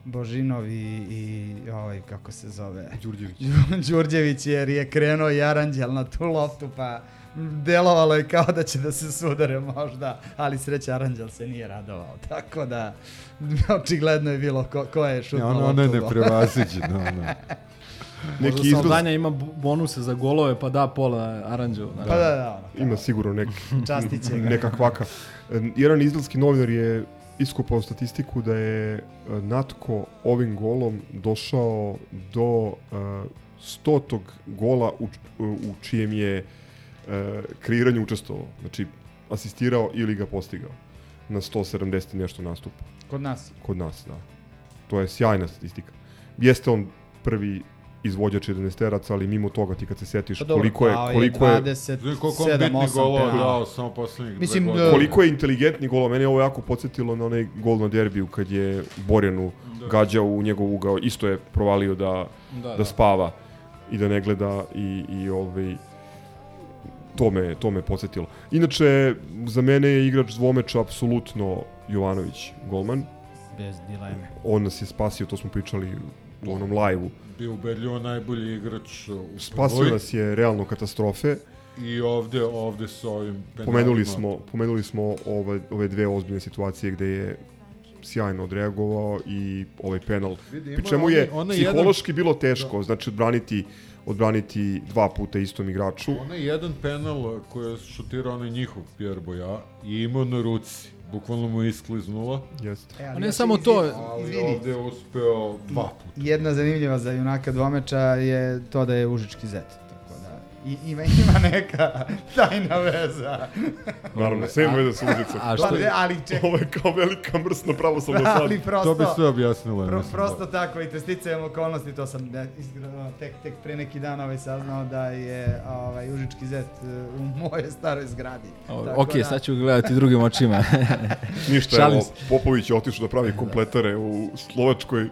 Božinov i, i ovaj, kako se zove, Đurđević. Đurđević jer je krenuo i Aranđel na tu loptu pa delovalo je kao da će da se sudare možda, ali sreća Aranđel se nije radovao, tako da očigledno je bilo ko, ko je šutno Ja, ono, ono je neprevaziđeno. Ono. Možda Neki izlaz Saldanja ima bonuse za golove, pa da pola Aranđelu. Pa da, da, ono, ima sigurno nek, častit će ga. neka kvaka. Jedan izraelski novinar je iskopao statistiku da je e, Natko ovim golom došao do e, stotog gola u, u čijem je e, kreiranju učestvovao. Znači, asistirao ili ga postigao na 170 i nešto nastupa Kod nas. kod nas, da. To je sjajna statistika. Jeste on prvi izvođač 11 ali mimo toga ti kad se setiš Pa dobro, koliko je koliko je 27, Znaš koliko on bitni 8 golova dao samo poslednjih Mislim, dve da- godine. koliko je inteligentni gol, mene je ovo jako podsjetilo na onaj gol na derbiju kad je Borjanu Da. gađao u njegov ugao, isto je provalio da, Da, da spava i da ne gleda i, i ovaj, to me, to me podsjetilo. Inače, za mene je igrač dvomeča apsolutno Jovanović, golman. Bez dileme. On nas je spasio, to smo pričali u onom live-u. Bio ubedljivo najbolji igrač u Spasio prvoj. nas je realno katastrofe. I ovde, ovde sa ovim penalima. Pomenuli smo, pomenuli smo ove, ove dve ozbiljne situacije gde je sjajno odreagovao i ovaj penal. Vidi, Pri čemu je psihološki bilo teško, znači odbraniti odbraniti dva puta istom igraču. Onaj jedan penal koji je šutirao onaj njihov Pierre Boja i imao na ruci. Bukvalno mu je iskliznula. Jeste. E, A ali ne ja samo to, izvini- Ali Izvini, ovde je uspeo dva puta. jedna zanimljiva za junaka dvomeča je to da je užički zet. Da, i, ima, ima neka tajna veza. Naravno, sve ima veze sa Užica. A što, ne, ali čekaj, Ovo je kao velika mrsna pravoslavna ali sad. prosto... To bi sve objasnilo. ja Pro, mislim, prosto tako i testicajem okolnosti, to sam ne, iskreno, tek, tek pre neki dan ovaj saznao da je ovaj, Užički zet e, u mojoj staroj zgradi. o, Tako ok, da- sad ću gledati drugim očima. Ništa, Šalim evo. Popović je otišao da pravi kompletare u Slovačkoj.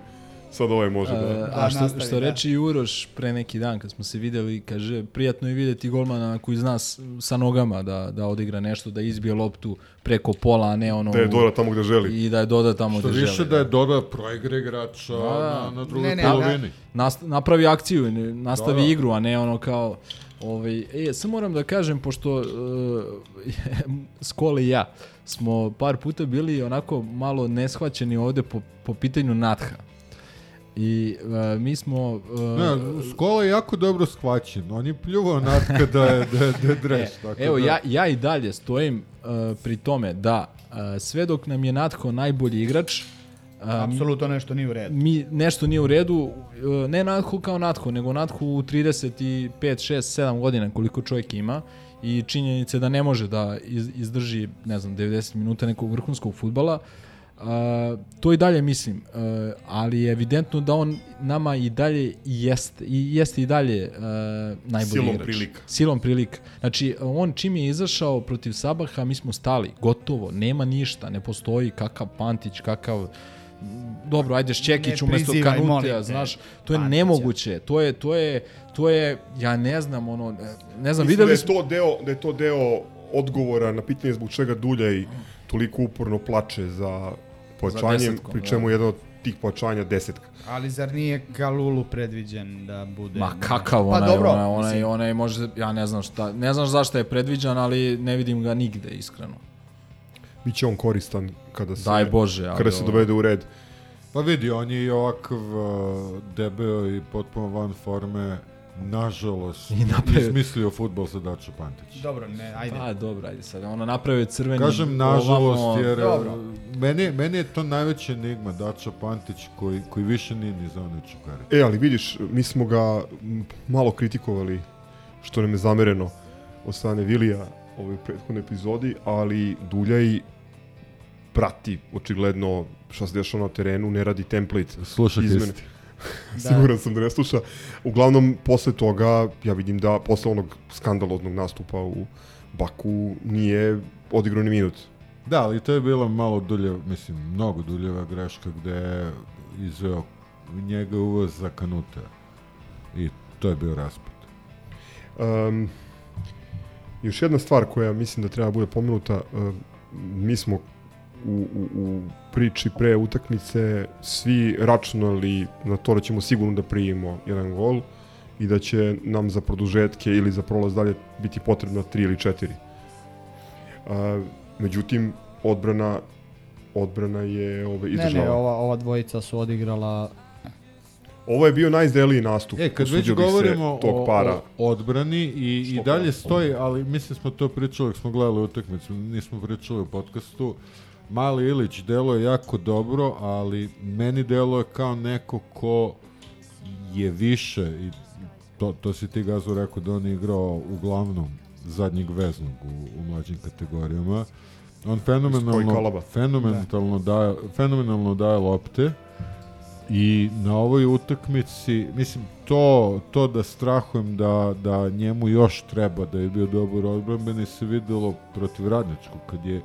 Sad ovaj može da... A, Da, a što, nastavi, što da. reči i Uroš pre neki dan kad smo se videli, kaže, prijatno je videti golmana koji zna sa nogama da, da odigra nešto, da izbije loptu preko pola, a ne ono... Da je Dora tamo gde želi. I da je doda tamo Što gde više želi. da je doda proigra igrača Da, na, na drugoj Ne, ne, polovini. Nast, napravi akciju, nastavi Da, da. igru, a ne ono kao... Ovaj, e, sam moram da kažem, pošto uh, Skole i ja smo par puta bili onako malo neshvaćeni ovde po, po pitanju Natha. I uh, mi smo... Uh, Ne, Skola je jako dobro shvaćen. On je pljuvao Natka da je, da je, da je dreš. tako Evo, da, ja, ja i dalje stojim uh, pri tome da uh, sve dok nam je Natho najbolji igrač, uh, Apsolutno nešto nije u redu. mi nešto nije u redu, uh, ne Natho kao Natho, nego Natho u 35, 6, 7 godina koliko čovjek ima i činjenice da ne može da iz, izdrži, ne znam, 90 minuta nekog vrhunskog futbala, Uh, to i dalje mislim, uh, ali je evidentno da on nama i dalje jeste, i jeste i dalje uh, najbolji Silom igrač. prilika. Silom prilika. Znači, on čim je izašao protiv Sabaha, mi smo stali, gotovo, nema ništa, ne postoji kakav Pantić, kakav dobro, ajde Šćekić umesto prizivaj, molim Kanuteja, te, znaš, to je Pantića. nemoguće. To je, to je, to je, ja ne znam, ono, ne znam, Mislim da videli je smo... to deo, da je to deo odgovora na pitanje zbog čega Duljaj toliko uporno plače za pojačanjem, pri čemu da. jedan od tih pojačanja desetka. Ali zar nije Kalulu predviđen da bude... Ma kakav Pa onaj, dobro, onaj, onaj, mislim. onaj, može, ja ne znam šta, ne znam zašto je predviđan, ali ne vidim ga nigde, iskreno. Biće on koristan kada se, Daj Bože, ali kada se dovede u red. Pa vidi, on je i ovakav uh, debeo i potpuno van forme, nažalost, I napravio- izmislio futbol za Dača Pantić. Dobro, ne, ajde. Pa dobro, ajde sad, ono napravio crveni... Kažem nažalost, ovamo- jer Dobro. meni, meni je to najveća enigma Dača Pantić koji, koji više nije ni za one čukare. E, ali vidiš, mi smo ga malo kritikovali, što nam je zamereno od strane Vilija u ovoj prethodnoj epizodi, ali Duljaj prati očigledno šta se dešava na terenu, ne radi template Sluša izmene. Kristi. Siguran sam da ne sluša. Uglavnom, posle toga, ja vidim da posle onog skandaloznog nastupa u Baku nije odigrao ni minut. Da, ali to je bila malo dulje, mislim, mnogo duljeva greška gde je izveo njega uvoz za kanute. I to je bio raspad. Um, još jedna stvar koja mislim da treba da bude pomenuta, um, mi smo u, u, u priči pre utakmice svi računali na to da ćemo sigurno da primimo jedan gol i da će nam za produžetke ili za prolaz dalje biti potrebna 3 ili 4. Uh, međutim, odbrana odbrana je ove, Ne, izdržala. ne, ova, ova dvojica su odigrala... Ovo je bio najzdeliji nastup. E, kad već govorimo tog o, para. o odbrani i, i dalje stoji, ali mislim smo to pričali, smo gledali utakmicu, nismo pričali u podcastu, Mali Ilić delo je jako dobro, ali meni delo je kao neko ko je više, i to, to si ti Gazu rekao da on je igrao uglavnom zadnjeg veznog u, u mlađim kategorijama. On fenomenalno, fenomenalno, daje, fenomenalno daje lopte i na ovoj utakmici, mislim, to, to da strahujem da, da njemu još treba da je bio dobar odbranbeni se videlo protiv Radničkog, kad je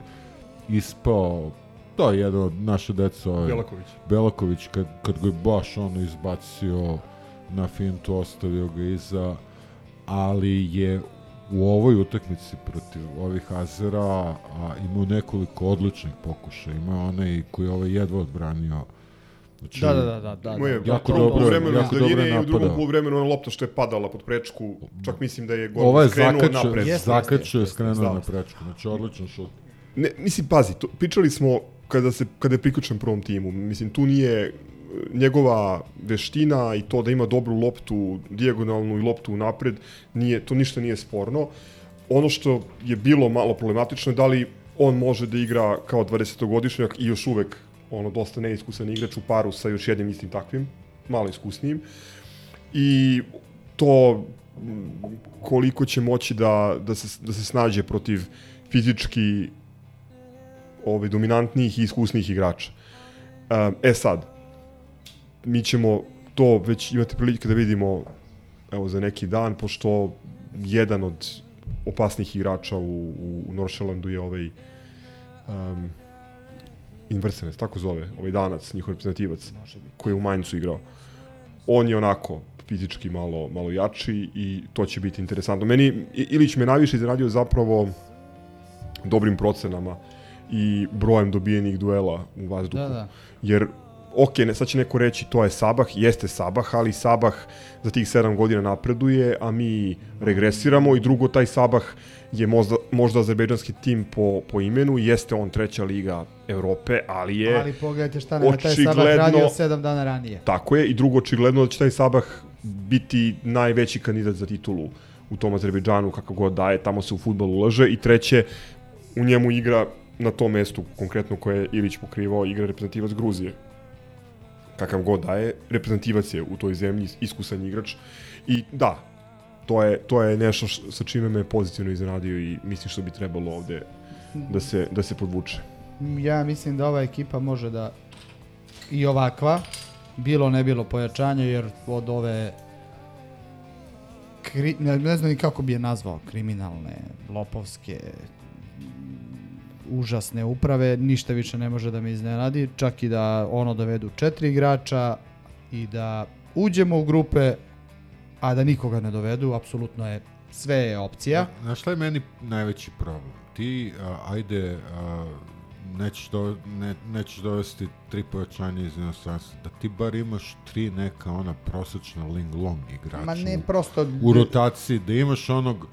ispao, to je jedan od naše deca, ovaj, Belaković. Belaković, kad, kad ga je baš ono izbacio na fintu, ostavio ga iza, ali je u ovoj utakmici protiv ovih Azera a, imao nekoliko odličnih pokušaja. Ima onaj koji je ovaj jedva odbranio. Znači, Da, da, da, da. da, je da. jako prvom dobro- poluvremenu jako iz daljine dobro je i u drugom napadao. poluvremenu ona lopta što je padala pod prečku, čak mislim da je gol Ovaj skrenuo zakačio, zakačio jeste, je jeste, skrenuo na prečku. Znači, odličan šut. Ne, mislim, pazi, to, pričali smo kada, se, kada je priključen prvom timu. Mislim, tu nije e, njegova veština i to da ima dobru loptu, dijagonalnu i loptu napred, nije, to ništa nije sporno. Ono što je bilo malo problematično je da li on može da igra kao 20-godišnjak i još uvek ono dosta neiskusan igrač u paru sa još jednim istim takvim, malo iskusnijim. I to koliko će moći da, da, se, da se snađe protiv fizički ovaj, dominantnijih i iskusnijih igrača. Um, e sad, mi ćemo to već imati prilike da vidimo evo za neki dan, pošto jedan od opasnih igrača u, u, u Noršelandu je ovaj um, Inversenes, tako zove, ovaj danac, njihov reprezentativac, koji je u Mainzu igrao. On je onako fizički malo, malo jači i to će biti interesantno. Meni Ilić me najviše izradio zapravo dobrim procenama i brojem dobijenih duela u vazduhu. Da, da. Jer, ok, ne, sad će neko reći to je Sabah, jeste Sabah, ali Sabah za tih 7 godina napreduje, a mi regresiramo i drugo, taj Sabah je možda, možda azerbejdžanski tim po, po imenu, jeste on treća liga Evrope, ali je... Ali pogledajte šta nam je taj Sabah radio sedam dana ranije. Tako je, i drugo, očigledno da će taj Sabah biti najveći kandidat za titulu u tom Azerbejdžanu, kako god daje, tamo se u futbol ulaže, i treće, u njemu igra na tom mestu, konkretno koje je Ilić pokrivao, igra reprezentativac Gruzije. Kakav god daje, reprezentativac je u toj zemlji, iskusan igrač. I da, to je, to je nešto š, sa čime me pozitivno iznenadio i mislim što bi trebalo ovde da se, da se podvuče. Ja mislim da ova ekipa može da i ovakva, bilo ne bilo pojačanja, jer od ove kri, ne, ne znam ni kako bi je nazvao, kriminalne, lopovske, užasne uprave, ništa više ne može da me iznenadi, čak i da ono dovedu četiri igrača i da uđemo u grupe, a da nikoga ne dovedu, apsolutno je sve je opcija. Znaš šta je meni najveći problem? Ti, a, ajde, a, nećeš, do, ne, nećeš dovesti tri pojačanja iz inostranstva, da ti bar imaš tri neka ona prosečna Ling Long igrača Ma ne, prosto... u rotaciji, da imaš onog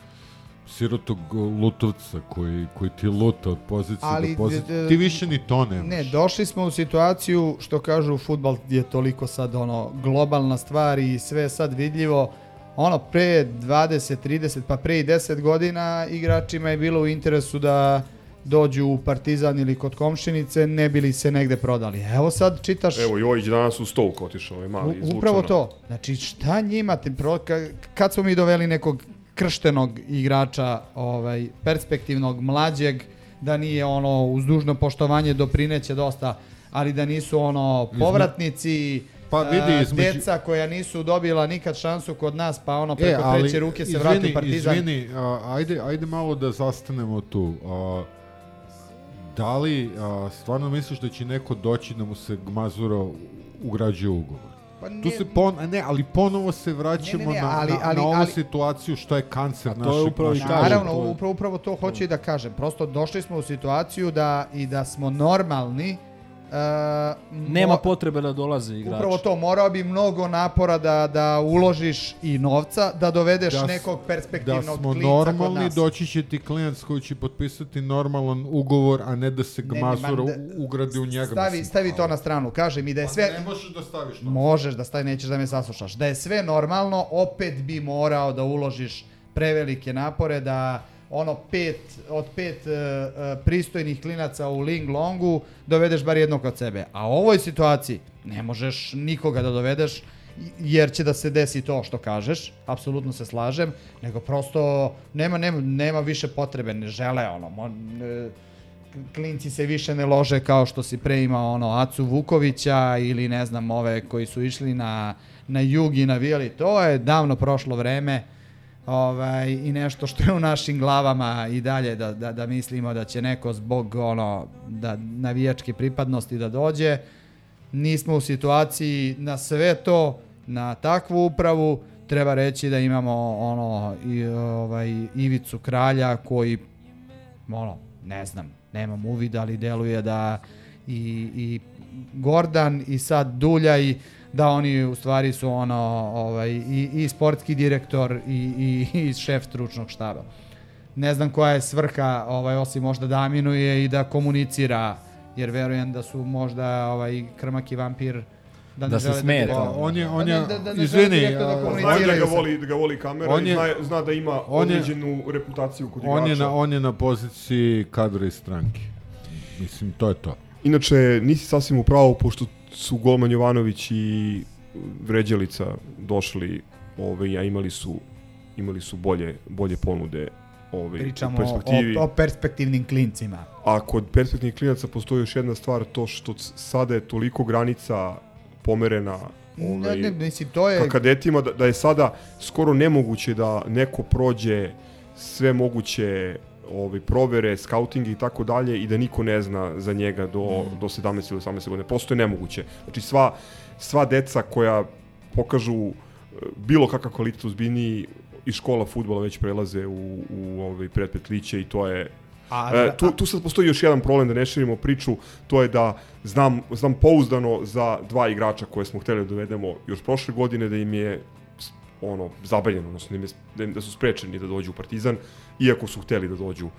sirotog lutovca koji, koji ti luta od pozicije Ali, do pozicije. d- d- Ti više ni to nemaš. Ne, došli smo u situaciju, što kažu, futbal je toliko sad ono, globalna stvar i sve je sad vidljivo. Ono, pre 20, 30, pa pre i 10 godina igračima je bilo u interesu da dođu u Partizan ili kod komšinice, ne bili se negde prodali. Evo sad čitaš... Evo, Jojić danas u Stouk otišao, je mali, iz U, upravo to. Znači, šta njima, te pro, ka, kad smo mi doveli nekog krštenog igrača, ovaj, perspektivnog, mlađeg, da nije ono, uz dužno poštovanje doprineće dosta, ali da nisu ono, povratnici, Pa vidi, a, između- deca koja nisu dobila nikad šansu kod nas, pa ono, preko treće ruke se izvini, vrati Partizan. Izvini, a, ajde, ajde malo da zastanemo tu. A, da li a, stvarno misliš da će neko doći da mu se Gmazura ugrađuje ugovor? Pa Tu nije- se pon, ne, ali ponovo se vraćamo Ne, ne, ne, na, ali- na, ali- na ovu ali- situaciju što je kancer to je našeg, upravo našeg kažem, Naravno, to je- upravo, upravo to hoću i da kažem. Prosto došli smo u situaciju da i da smo normalni. E, Nema potrebe da dolaze igrači. Upravo to, morao bi mnogo napora da, da uložiš i novca, da dovedeš Da nekog da perspektivnog smo klinca kod normalni, nas. doći će ti klijent s koji će potpisati normalan ugovor, a ne da se Ne, ne, Gmazura ugradi u njega. Stavi, mislim. stavi to na stranu, kaže mi da je Pa sve... Ne možeš da staviš to. Možeš da stavi, nećeš da me saslušaš. Da je sve normalno, opet bi morao da uložiš prevelike napore, da ono pet, od pet e, pristojnih klinaca u Ling Longu dovedeš bar jednog od sebe. A u ovoj situaciji ne možeš nikoga da dovedeš jer će da se desi to što kažeš, apsolutno se slažem, nego prosto nema, nema, nema više potrebe, ne žele ono, mo, e, klinci se više ne lože kao što si pre imao ono Acu Vukovića ili ne znam ove koji su išli na, na jug i navijali. To je davno prošlo vreme ovaj, i nešto što je u našim glavama i dalje da, da, da mislimo da će neko zbog ono da navijačke pripadnosti da dođe. Nismo u situaciji na sve to, na takvu upravu, treba reći da imamo ono i ovaj Ivicu Kralja koji ono, ne znam, nemam uvida, ali deluje da i, i Gordan i sad Duljaj, da oni u stvari su ono, ovaj, i, i sportski direktor i, i, i šef stručnog štaba. Ne znam koja je svrha, ovaj, osim možda da aminuje i da komunicira, jer verujem da su možda ovaj, krmak i vampir da, Da se smeta. direktno- Pa, on je- on je- da, da, da izvini, da Znaju da ga voli, da ga voli kamera On i je- zna, zna da ima on je- određenu reputaciju kod On je, igrača. na, on je na poziciji kadra iz stranke. Mislim, to je to. Inače, nisi sasvim u pravu, pošto su Golman Jovanović i Vređelica došli, ovaj, a imali su imali su bolje bolje ponude ovaj, u Pričamo perspektivi. o, o perspektivnim klincima. A kod perspektivnih klinaca postoji još jedna stvar, to što sada je toliko granica pomerena ovaj, Ne, ne, mislim, to je... ka kadetima, da, da je sada skoro nemoguće da neko prođe sve moguće ovaj, provere, skauting i tako dalje i da niko ne zna za njega do, Mm. do 17 ili 18 godine. Prosto je nemoguće. Znači sva, sva deca koja pokažu e, bilo kakav kvalitet ozbiljniji iz škola futbola već prelaze u, u ovaj, predpetliće i to je A, E, tu, tu sad postoji još jedan problem da ne širimo priču, to je da znam, znam pouzdano za dva igrača koje smo hteli da dovedemo još prošle godine da im je ono zabranjeno, odnosno da, da, da su sprečeni da dođu u Partizan, iako su hteli da dođu,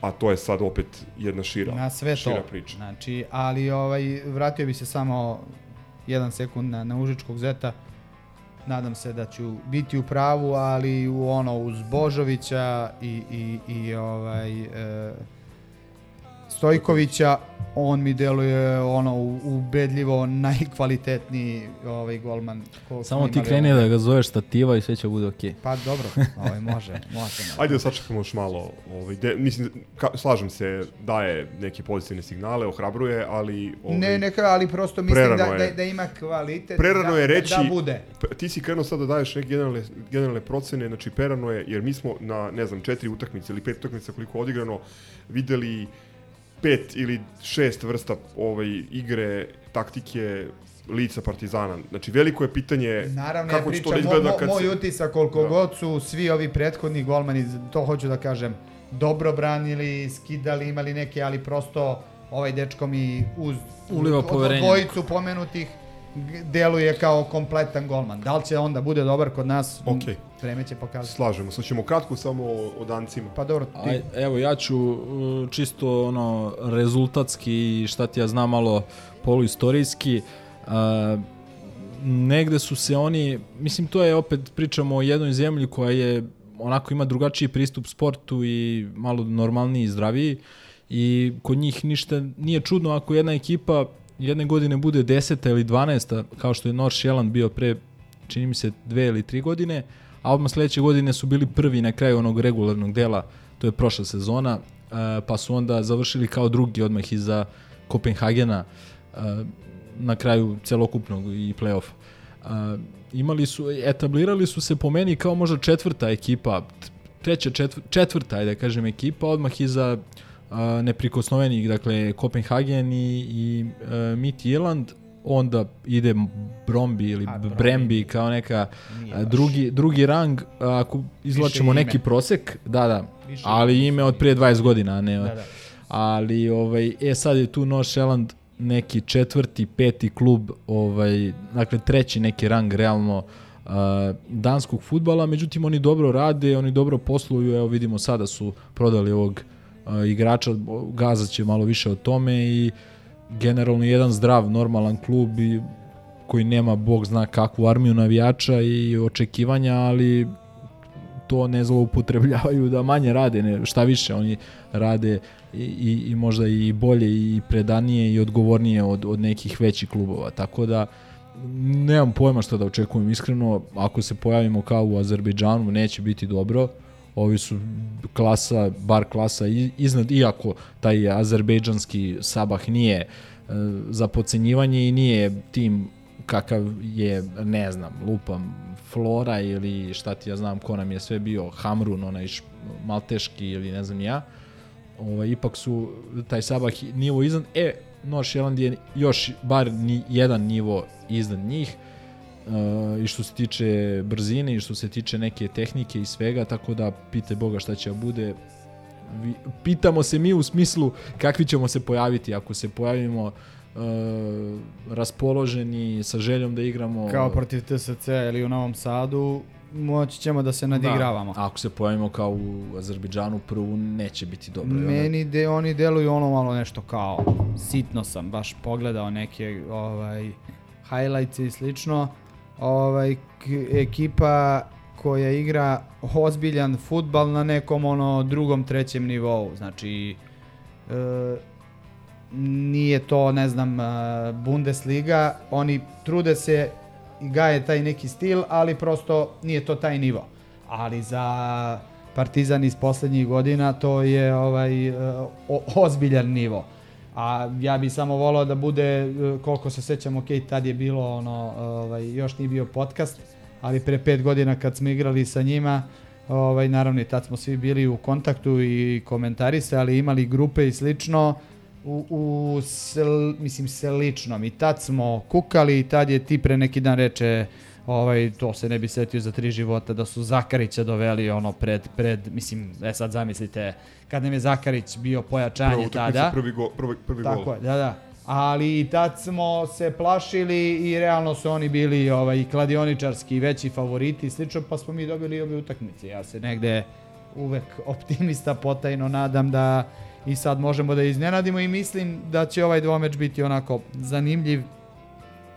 a to je sad opet jedna šira, na sve šira to. priča. Znači, ali ovaj, vratio bi se samo jedan sekund na, na Užičkog zeta. Nadam se da ću biti u pravu, ali u ono uz Božovića i, i, i ovaj e, Stojkovića on mi deluje ono ubedljivo najkvalitetniji ovaj golman. Samo ti kreni ovaj. da ga zoveš stativa i sve će bude okej. Pa dobro, ovaj, može, može. Ajde da sačekamo još malo. Ovaj, de, mislim, ka, slažem se, daje neke pozitivne signale, ohrabruje, ali... Ovaj, Ne, neka, ali prosto mislim da, prerano da, da ima kvalitet Prerano da, je reći, da bude. Ti si krenuo sad da daješ neke generalne, generalne procene, znači perano je, jer mi smo na, ne znam, četiri utakmice ili pet utakmica koliko odigrano, videli pet ili šest vrsta ovaj, igre, taktike, lica Partizana. Znači, veliko je pitanje Naravno, ja kako će to da izgleda mo, kad moj se... utisak koliko Da. god su svi ovi prethodni golmani, to hoću da kažem, dobro branili, skidali, imali neke, ali prosto ovaj dečko mi uz Uliva dvojicu pomenutih deluje kao kompletan golman. Da li će onda bude dobar kod nas? Okej. Vreme će pokazati. Slažemo, sad ćemo kratko samo o, dancima. Pa dobro, ti, Aj, evo ja ću uh, čisto ono rezultatski i šta ti ja znam malo poluistorijski uh, negde su se oni mislim to je opet pričamo o jednoj zemlji koja je onako ima drugačiji pristup sportu i malo normalniji i zdraviji i kod njih ništa nije čudno ako jedna ekipa jedne godine bude 10. ili 12. kao što je North Shelland bio pre čini mi se dve ili tri godine, a odmah sledeće godine su bili prvi na kraju onog regularnog dela, to je prošla sezona, e, pa su onda završili kao drugi odmah iza Kopenhagena e, na kraju celokupnog i play-offa. E, imali su, etablirali su se po meni kao možda četvrta ekipa, treća, četvr, četvrta, ajde da kažem, ekipa, odmah iza uh, neprikosnovenih, dakle, Kopenhagen i, i uh, Mid Irland, onda ide Brombi ili A, Brembi, kao neka Nije a, baš. drugi, drugi rang, ako izlačimo neki prosek, da, da, Više ali ime od prije 20 godina, ne da, da. ali ovaj e sad je tu North Shelland neki četvrti, peti klub, ovaj dakle treći neki rang realno uh, danskog fudbala, međutim oni dobro rade, oni dobro posluju, evo vidimo sada su prodali ovog uh, igrača, Gaza će malo više o tome i generalno jedan zdrav, normalan klub i koji nema bog zna kakvu armiju navijača i očekivanja, ali to ne zloupotrebljavaju da manje rade, ne, šta više, oni rade i, i, i možda i bolje i predanije i odgovornije od, od nekih većih klubova. Tako da nemam pojma šta da očekujem iskreno. Ako se pojavimo kao u Azerbejdžanu, neće biti dobro. Ovi su klasa, bar klasa iznad, iako taj azerbejdžanski Sabah nije e, za pocenjivanje i nije tim kakav je, ne znam, lupam, Flora ili šta ti ja znam ko nam je sve bio, Hamrun, onaj malteški ili ne znam ja, ovaj, ipak su taj Sabah nivo iznad, e, North Shelland je još bar ni jedan nivo iznad njih, i što se tiče brzine i što se tiče neke tehnike i svega, tako da pite Boga šta će da bude. Pitamo se mi u smislu kakvi ćemo se pojaviti ako se pojavimo uh, raspoloženi sa željom da igramo Kao protiv TSC ili u Novom Sadu, moći ćemo da se nadigravamo. Da, ako se pojavimo kao u Azerbejdžanu prvu neće biti dobro. Meni de, oni deluju ono malo nešto kao sitno sam baš pogledao neke ovaj highlights i slično. Ovaj ekipa koja igra ozbiljan futbal na nekom ono drugom trećem nivou. Znači e, nije to ne znam e, Bundesliga, oni trude se i gaje taj neki stil, ali prosto nije to taj nivo. Ali za Partizan iz poslednjih godina to je ovaj e, o, ozbiljan nivo. A ja bi samo volao da bude, e, koliko se sećam, ok, tad je bilo ono, ovaj, još nije bio podcast, ali pre pet godina kad smo igrali sa njima, ovaj, naravno i tad smo svi bili u kontaktu i komentarisali, imali grupe i slično, u, u sel, mislim sličnom. I tad smo kukali i tad je ti pre neki dan reče ovaj, to se ne bi setio za tri života, da su Zakarića doveli ono pred, pred mislim, e sad zamislite, kad nam je Zakarić bio pojačanje tada. prvi, go, prvi, prvi Tako gol. je, da, da. Ali i tad smo se plašili i realno su oni bili ovaj, i kladioničarski veći favoriti i slično, pa smo mi dobili ove utakmice. Ja se negde uvek optimista potajno nadam da i sad možemo da iznenadimo i mislim da će ovaj dvomeč biti onako zanimljiv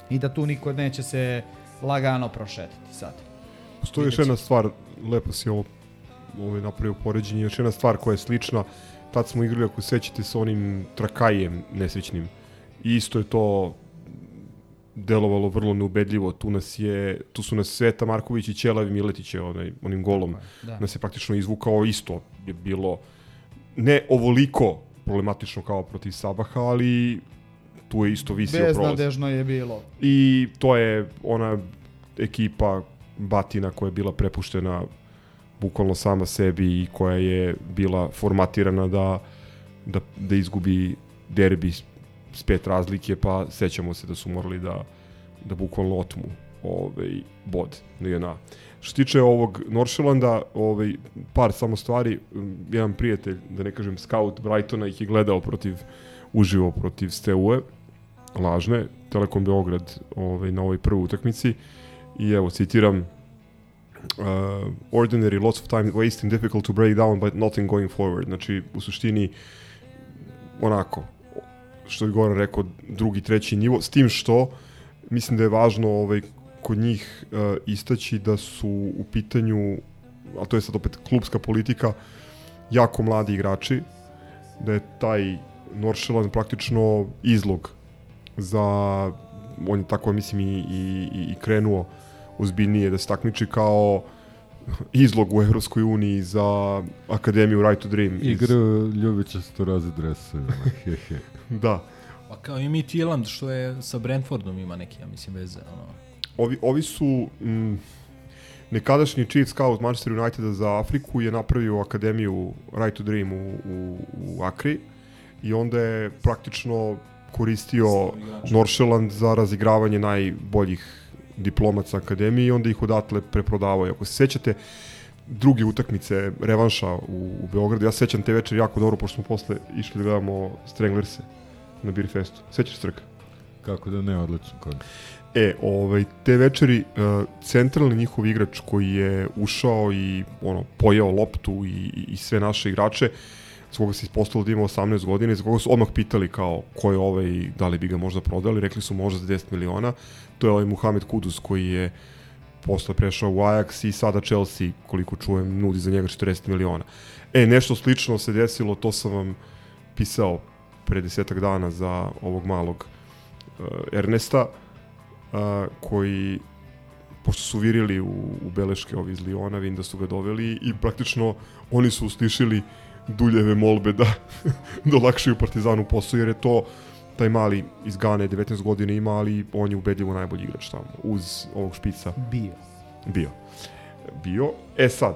i da tu niko neće se lagano prošetiti sad. Postoji još jedna stvar, lepo si ovo, ovo je napravio poređenje, još jedna stvar koja je slična, tad smo igrali, ako se sećate, sa onim trakajem nesrećnim. I isto je to delovalo vrlo neubedljivo. Tu nas je, tu su nas Sveta Marković i Ćelavi Miletić je onaj, onim golom Da. nas je praktično izvukao isto je bilo ne ovoliko problematično kao protiv Sabaha, ali tu je isto visio prolaz. Beznadežno je bilo. I to je ona ekipa Batina koja je bila prepuštena bukvalno sama sebi i koja je bila formatirana da da, da izgubi derbi s, pet razlike, pa sećamo se da su morali da, da bukvalno otmu ovaj, bod na jedna. Što se tiče ovog Noršelanda, ovaj, par samo stvari, jedan prijatelj, da ne kažem scout Brightona ih je gledao protiv, uživo protiv Steaue, lažne, Telekom Beograd ovaj, na ovoj prvoj utakmici i evo, citiram uh, ordinary, lots of time wasting, difficult to break down, but nothing going forward. Znači, u suštini, onako, što je Goran rekao, drugi, treći nivo, s tim što mislim da je važno ovaj, kod njih uh, istaći da su u pitanju, a to je sad opet klubska politika, jako mladi igrači, da je taj Noršeland praktično izlog za, on je tako mislim i, i, i krenuo ozbiljnije da se takmiči kao izlog u Evropskoj uniji za Akademiju Right to Dream. iz- Igra ljubičasto raze dresove, hehe. Da. Pa kao i Midtjylland što je sa Brentfordom ima neki, ja mislim, veze. Ono. Ovi, ovi su mm, nekadašnji chief scout Manchester Uniteda za Afriku je napravio akademiju Right to Dream u, u, u Akri i onda je praktično koristio Noršeland za razigravanje najboljih diplomaca akademije i onda ih odatle preprodavao. I Ako se sećate druge utakmice revanša u, u Beogradu, ja se sećam te večeri jako dobro, pošto smo posle išli da gledamo Stranglerse na Beer Festu. Sećaš Crka? Kako da ne, odličan koncert. E, ovaj, te večeri uh, centralni njihov igrač koji je ušao i ono, pojeo loptu i, i, i sve naše igrače, s koga se ispostavilo da ima 18 godina i za koga su odmah pitali kao ko je ovaj i da li bi ga možda prodali, rekli su možda za 10 miliona. To je ovaj Muhamed Kudus koji je posle prešao u Ajax i sada Chelsea, koliko čujem, nudi za njega 40 miliona. E, nešto slično se desilo, to sam vam pisao pre desetak dana za ovog malog uh, Ernesta, uh, koji pošto su virili u, u beleške ovi iz Liona, vidim da su ga doveli i praktično oni su uslišili duljeve molbe da, da olakšaju Partizanu posao, jer je to taj mali iz Gane, 19 godina ima, ali on je ubedljivo najbolji igrač tamo, uz ovog špica Bio. bio. Bio. E sad,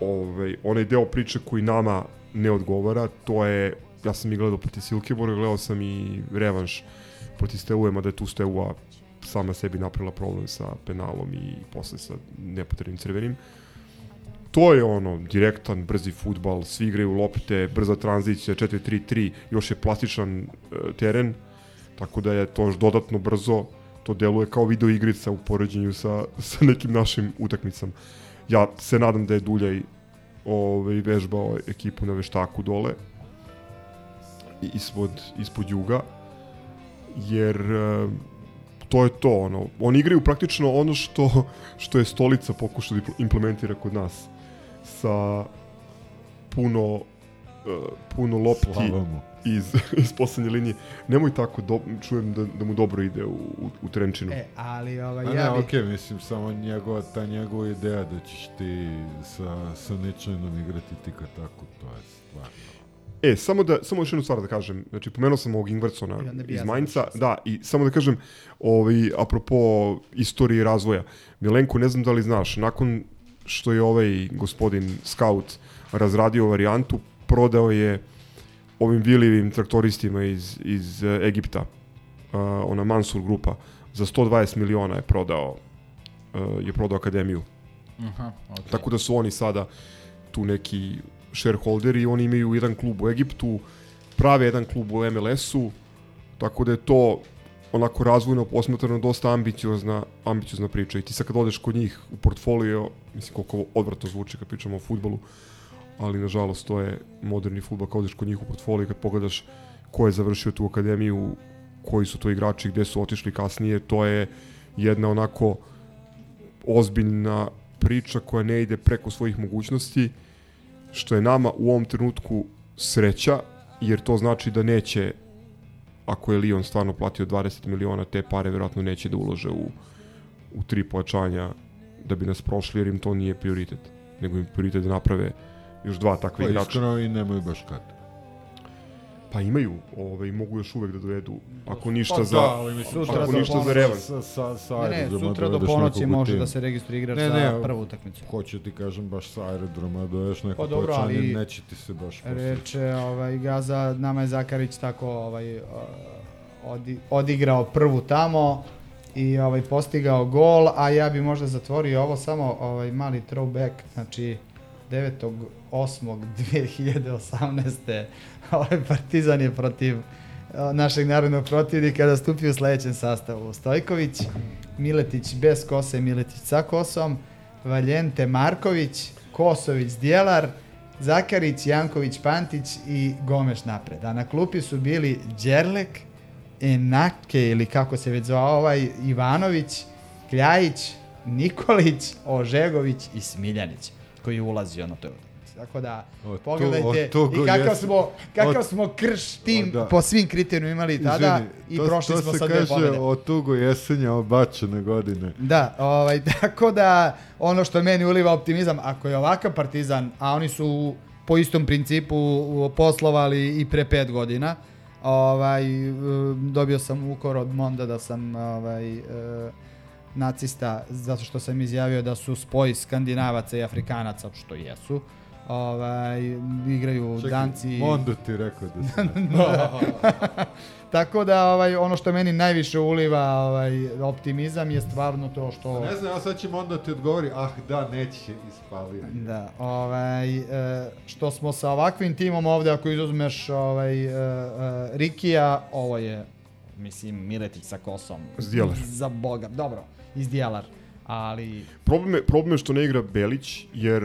ovaj, onaj deo priče koji nama ne odgovara, to je, ja sam i gledao protiv Silkeborga, gledao sam i revanš protiv Steaua, mada je tu Steaua sama sebi napravila problem sa penalom i posle sa nepotrebnim crvenim. To je ono, direktan, brzi futbal, svi igraju lopte, brza tranzicija, 4-3-3, još je plastičan e, teren, tako da je to još dodatno brzo, to deluje kao video igrica u poređenju sa, sa nekim našim utakmicama. Ja se nadam da je Duljaj ovaj, vežbao ekipu na veštaku dole ispod, ispod juga, jer e, to je to, ono, oni igraju praktično ono što, što je stolica pokušao da implementira kod nas sa puno uh, puno lopti iz, iz poslednje linije. Nemoj tako, do, čujem da, da mu dobro ide u, u, u Trenčinu. E, ali ovaj, A ja ne, bih... okej, mislim, samo njegova, ta njegova ideja da ćeš ti sa, sa nečajnom igrati tika tako, to je stvarno. E, samo da samo još jednu stvar da kažem. Znači pomenuo sam ovog bi iz Mainca, da, i samo da kažem ovaj apropo istorije razvoja. Milenko, ne znam da li znaš, nakon što je ovaj gospodin scout razradio varijantu, prodao je ovim viljivim traktoristima iz, iz eh, Egipta, uh, ona Mansur grupa, za 120 miliona je prodao uh, je prodao akademiju. Aha, okay. Tako da su oni sada tu neki shareholderi, oni imaju jedan klub u Egiptu, prave jedan klub u MLS-u, tako da je to onako razvojno posmatrano dosta ambiciozna, ambiciozna priča. I ti sad kad odeš kod njih u portfolio, mislim koliko odvratno zvuči kad pričamo o futbolu, ali nažalost to je moderni futbol, kad odeš kod njih u portfolio kad pogledaš ko je završio tu akademiju, koji su to igrači, gde su otišli kasnije, to je jedna onako ozbiljna priča koja ne ide preko svojih mogućnosti, što je nama u ovom trenutku sreća, jer to znači da neće, ako je Lyon stvarno platio 20 miliona, te pare verovatno neće da ulože u, u tri pojačanja da bi nas prošli, jer im to nije prioritet. Nego im prioritet da naprave još dva takva Pa igrača. iskreno i nemaju baš kad. Pa imaju, ovaj, mogu još uvek da dovedu, ako ništa Pa za... da, ali mislim, Sutra ako ništa za. Revan. Sa, sa, sa Ne, ne, aerodroma sutra do ponoći može da se registruje igrač Ne, za ne, prvu utakmicu. Hoću ti kažem baš sa aerodroma, doješ neko Pa dobro, ali- neće ti se baš postići. Reče, ovaj, Gaza, nama je Zakarić tako ovaj, uh, odi, odigrao prvu tamo i ovaj postigao gol, a ja bi možda zatvorio ovo samo ovaj mali throwback, znači 9.8.2018. ovaj Partizan je protiv našeg narodnog protivnika da stupi u sledećem sastavu. Stojković, Miletić bez kose, Miletić sa kosom, Valjente Marković, Kosović Djelar, Zakarić, Janković, Pantić i Gomeš napred. A na klupi su bili Đerlek, Enake ili kako se već zvao ovaj, Ivanović, Kljajić, Nikolić, Ožegović i Smiljanić koji je ulazio na toj utakmici. Tako da, Od pogledajte tugo i kakav smo, kakav od- smo krš tim da. po svim kriterijima imali tada Izvini, i to- prošli to smo se sa dve kaže pobjede. o tugo jesenja obačene godine. Da, ovaj, tako da ono što meni uliva optimizam, ako je ovakav partizan, a oni su po istom principu poslovali i pre pet godina, ovaj, e, dobio sam ukor od Monda da sam ovaj, e, nacista zato što sam izjavio da su spoj skandinavaca i afrikanaca, što jesu. Ovaj, igraju Čekaj, danci... Mondo ti rekao da se Tako da ovaj ono što meni najviše uliva ovaj optimizam je stvarno to što Ne znam, ja sad će Mondo ti odgovori, ah da, neće, ispalio. je. Da, ovaj, e, što smo sa ovakvim timom ovde, ako izuzmeš ovaj, e, e, Rikija, ovo je, mislim, Miletić sa kosom. Zdjelar. Za boga, dobro, izdjelar. Ali, Problem je, problem je što ne igra Belić, jer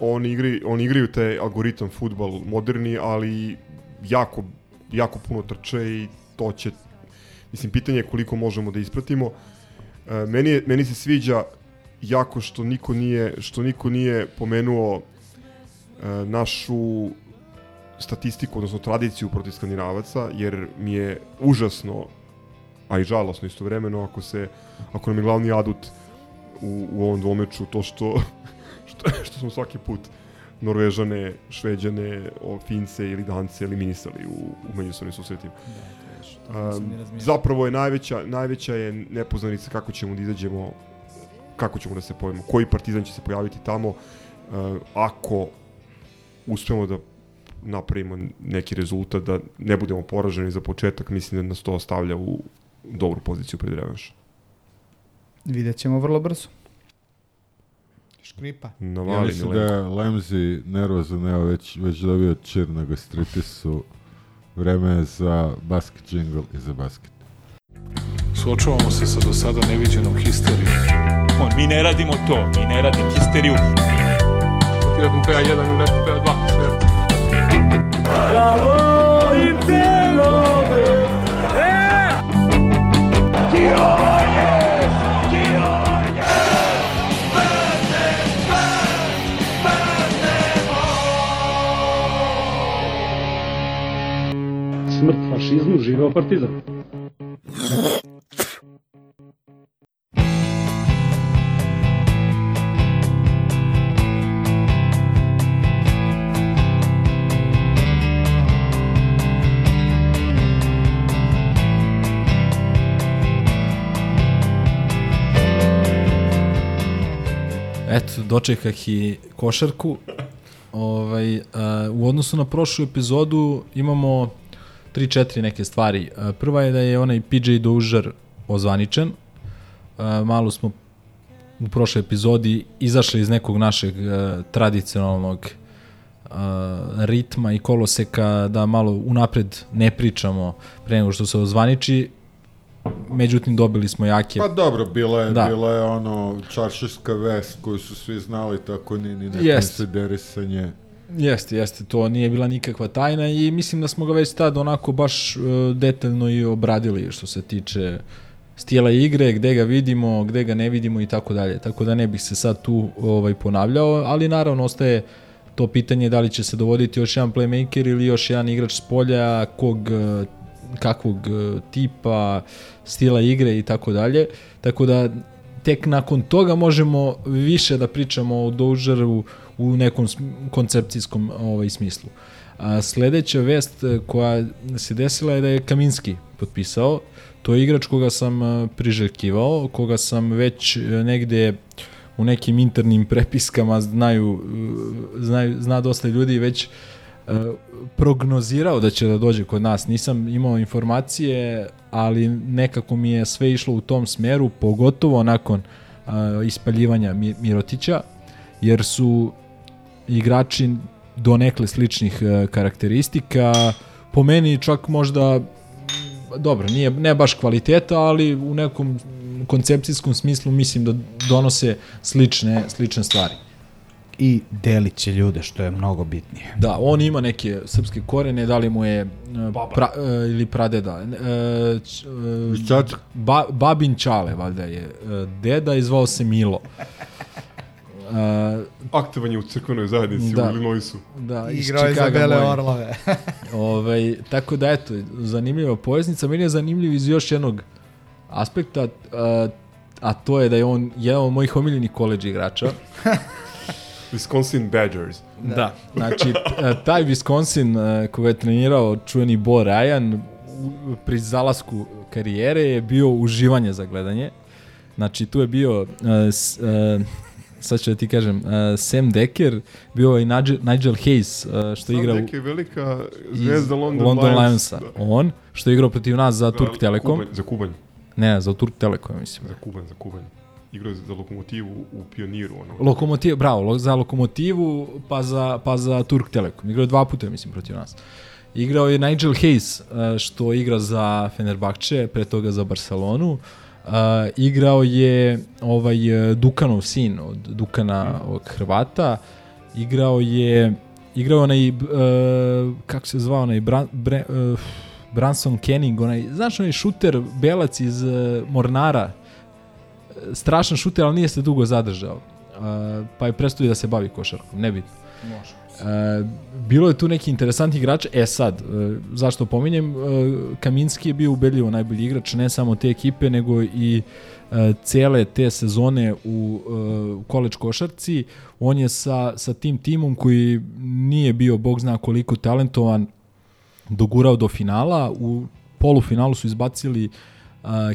oni, igri, oni igraju taj algoritam futbal moderni, ali jako, jako puno trče i to će, mislim, pitanje je koliko možemo da ispratimo. E, meni, je, meni se sviđa jako što niko nije, što niko nije pomenuo e, našu statistiku, odnosno tradiciju protiv skandinavaca, jer mi je užasno, a i žalosno istovremeno, ako se, ako nam je glavni adut u, u ovom dvomeču to što, što, što smo svaki put Norvežane, Šveđane, o, Fince ili Dance eliminisali u, u međusobnim susretima. Um, zapravo je najveća, najveća je nepoznanica kako ćemo da izađemo, kako ćemo da se pojavimo, koji partizan će se pojaviti tamo, uh, ako uspemo da napravimo neki rezultat, da ne budemo poraženi za početak, mislim da nas to ostavlja u dobru poziciju pred revanš. vidjet ćemo vrlo brzo. Škripa. Ja Navali mislim da je Lemzi nervozan, evo već, već dobio čir na gastritisu. Vreme je za basket jingle i za basket. Suočavamo se sa do sada neviđenom histerijom. On, mi ne radimo to, mi ne radimo histeriju. Ti radim PA1 ili neko PA2. sve. Smrt fašizmu, živeo partizan. Eto, dočekah i košarku. Ovaj, a, u odnosu na prošlu epizodu imamo 3-4 neke stvari. A, prva je da je onaj PJ Doužar ozvaničen. A, malo smo u prošloj epizodi izašli iz nekog našeg a, tradicionalnog a, ritma i koloseka da malo unapred ne pričamo pre nego što se ozvaniči. Međutim, dobili smo jake Pa dobro, bila je, Da. bila je ono čaršijska vest koju su svi znali, tako ni, ni neko Jest. insiderisanje. Jeste, jeste, to nije bila nikakva tajna i mislim da smo ga već tad onako baš uh, detaljno i obradili što se tiče stijela igre, gde ga vidimo, gde ga ne vidimo i tako dalje. Tako da ne bih se sad tu ovaj ponavljao, ali naravno ostaje to pitanje da li će se dovoditi još jedan playmaker ili još jedan igrač s polja, kog, uh, kakvog uh, tipa, stila igre i tako dalje. Tako da tek nakon toga možemo više da pričamo o Dožeru u nekom koncepcijskom ovaj, smislu. A, sledeća vest e, koja se desila je da je Kaminski potpisao. To je igrač koga sam e, priželjkivao, koga sam već e, negde u nekim internim prepiskama znaju, znaju zna dosta ljudi već e, prognozirao da će da dođe kod nas. Nisam imao informacije, ali nekako mi je sve išlo u tom smeru, pogotovo nakon uh, ispaljivanja Mi- Mirotića, jer su igrači donekle sličnih uh, karakteristika. Po meni čak možda dobro, nije ne baš kvaliteta, ali u nekom koncepcijskom smislu mislim da donose slične slične stvari. I delit će ljude, što je mnogo bitnije. Da, on ima neke srpske korene, da li mu je e, pra, e, ili pradeda. E, č- e, ba, babin Čale, valjda je. Deda je zvao se Milo. E, Aktivan je u crkvenoj zajednici Da. u Illinoisu. da, Igrao je za Bele. Orlove. Ovaj, tako da eto, zanimljiva poveznica. Meni je zanimljiv iz još jednog aspekta, a, a to je da je on jedan od mojih omiljenih koleđa igrača. Wisconsin Badgers. Da. Znači, e, taj Wisconsin e, koga je trenirao čuveni Bo Ryan pri zalasku karijere je bio uživanje za gledanje. Znači, tu je bio, uh, s, uh, sad ću da ti kažem, uh, Sam Decker, bio je i Nigel, Nigel Hayes, uh, što Sam igra u, Deck je velika zvezda London, London Lions. Lionsa. On, što je igrao protiv nas za Da, Turk Telekom. Kubanj, za Kubanj. Ne, za Turk Telekom, mislim. Za Kubanj, za Kubanj. Igrao za lokomotivu u pioniru. Ono. Lokomotiv, bravo, lo- za Lokomotivu, pa za, pa za Turk Telekom. Igrao je dva puta, mislim, protiv nas. Igrao je Nigel Hayes, uh, što igra za Fenerbahče, pre toga za Barcelonu. Uh, igrao je ovaj uh, Dukanov sin od Dukana ovog Hrvata. Igrao je igrao onaj uh, kako se zvao onaj Bran, Bre, uh, Branson Kenning, onaj, znaš onaj šuter belac iz uh, Mornara, strašan šuter, ali nije se dugo zadržao. Uh, pa je prestao i da se bavi košarkom, nebitno. Može. Uh, bilo je tu neki interesantni igrač. E sad, uh, zašto pominjem, uh, Kaminski je bio ubedljivo najbolji igrač, ne samo te ekipe, nego i uh, cele te sezone u uh, koleč košarci. On je sa, sa tim timom koji nije bio, bog zna koliko talentovan, dogurao do finala. U polufinalu su izbacili uh,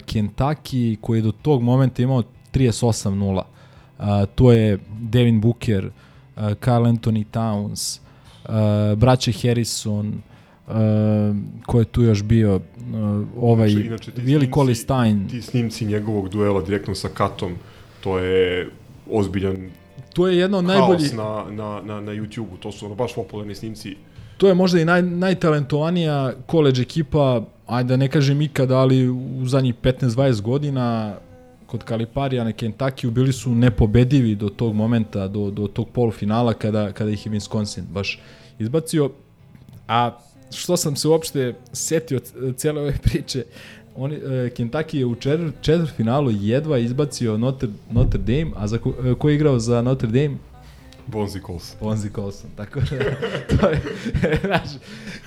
Kentucky koji je do tog momenta imao 38-0. Uh, to je Devin Booker, uh, Carl Anthony Towns, uh, braće Harrison, uh, ko je tu još bio, uh, ovaj Inače- inače ti Willie snimci- Colley Stein. Ti snimci njegovog duela direktno sa Katom, to je ozbiljan To je jedna od najboljih, na, na, na, na YouTube-u. To su ono baš popularni snimci. to je možda i naj, najtalentovanija college ekipa, ajde da ne kažem ikada, ali u zadnjih 15-20 godina kod Kaliparija na Kentucky bili su nepobedivi do tog momenta, do, do tog polufinala kada, kada ih je Wisconsin baš izbacio. A što sam se uopšte setio cijele ove priče, Oni, e, Kentucky je u četvr, četvrtfinalu jedva izbacio Notre, Notre Dame, a za ko, e, ko je igrao za Notre Dame? Bonzi Colson. Bonzi Colson, tako da to je, znaš,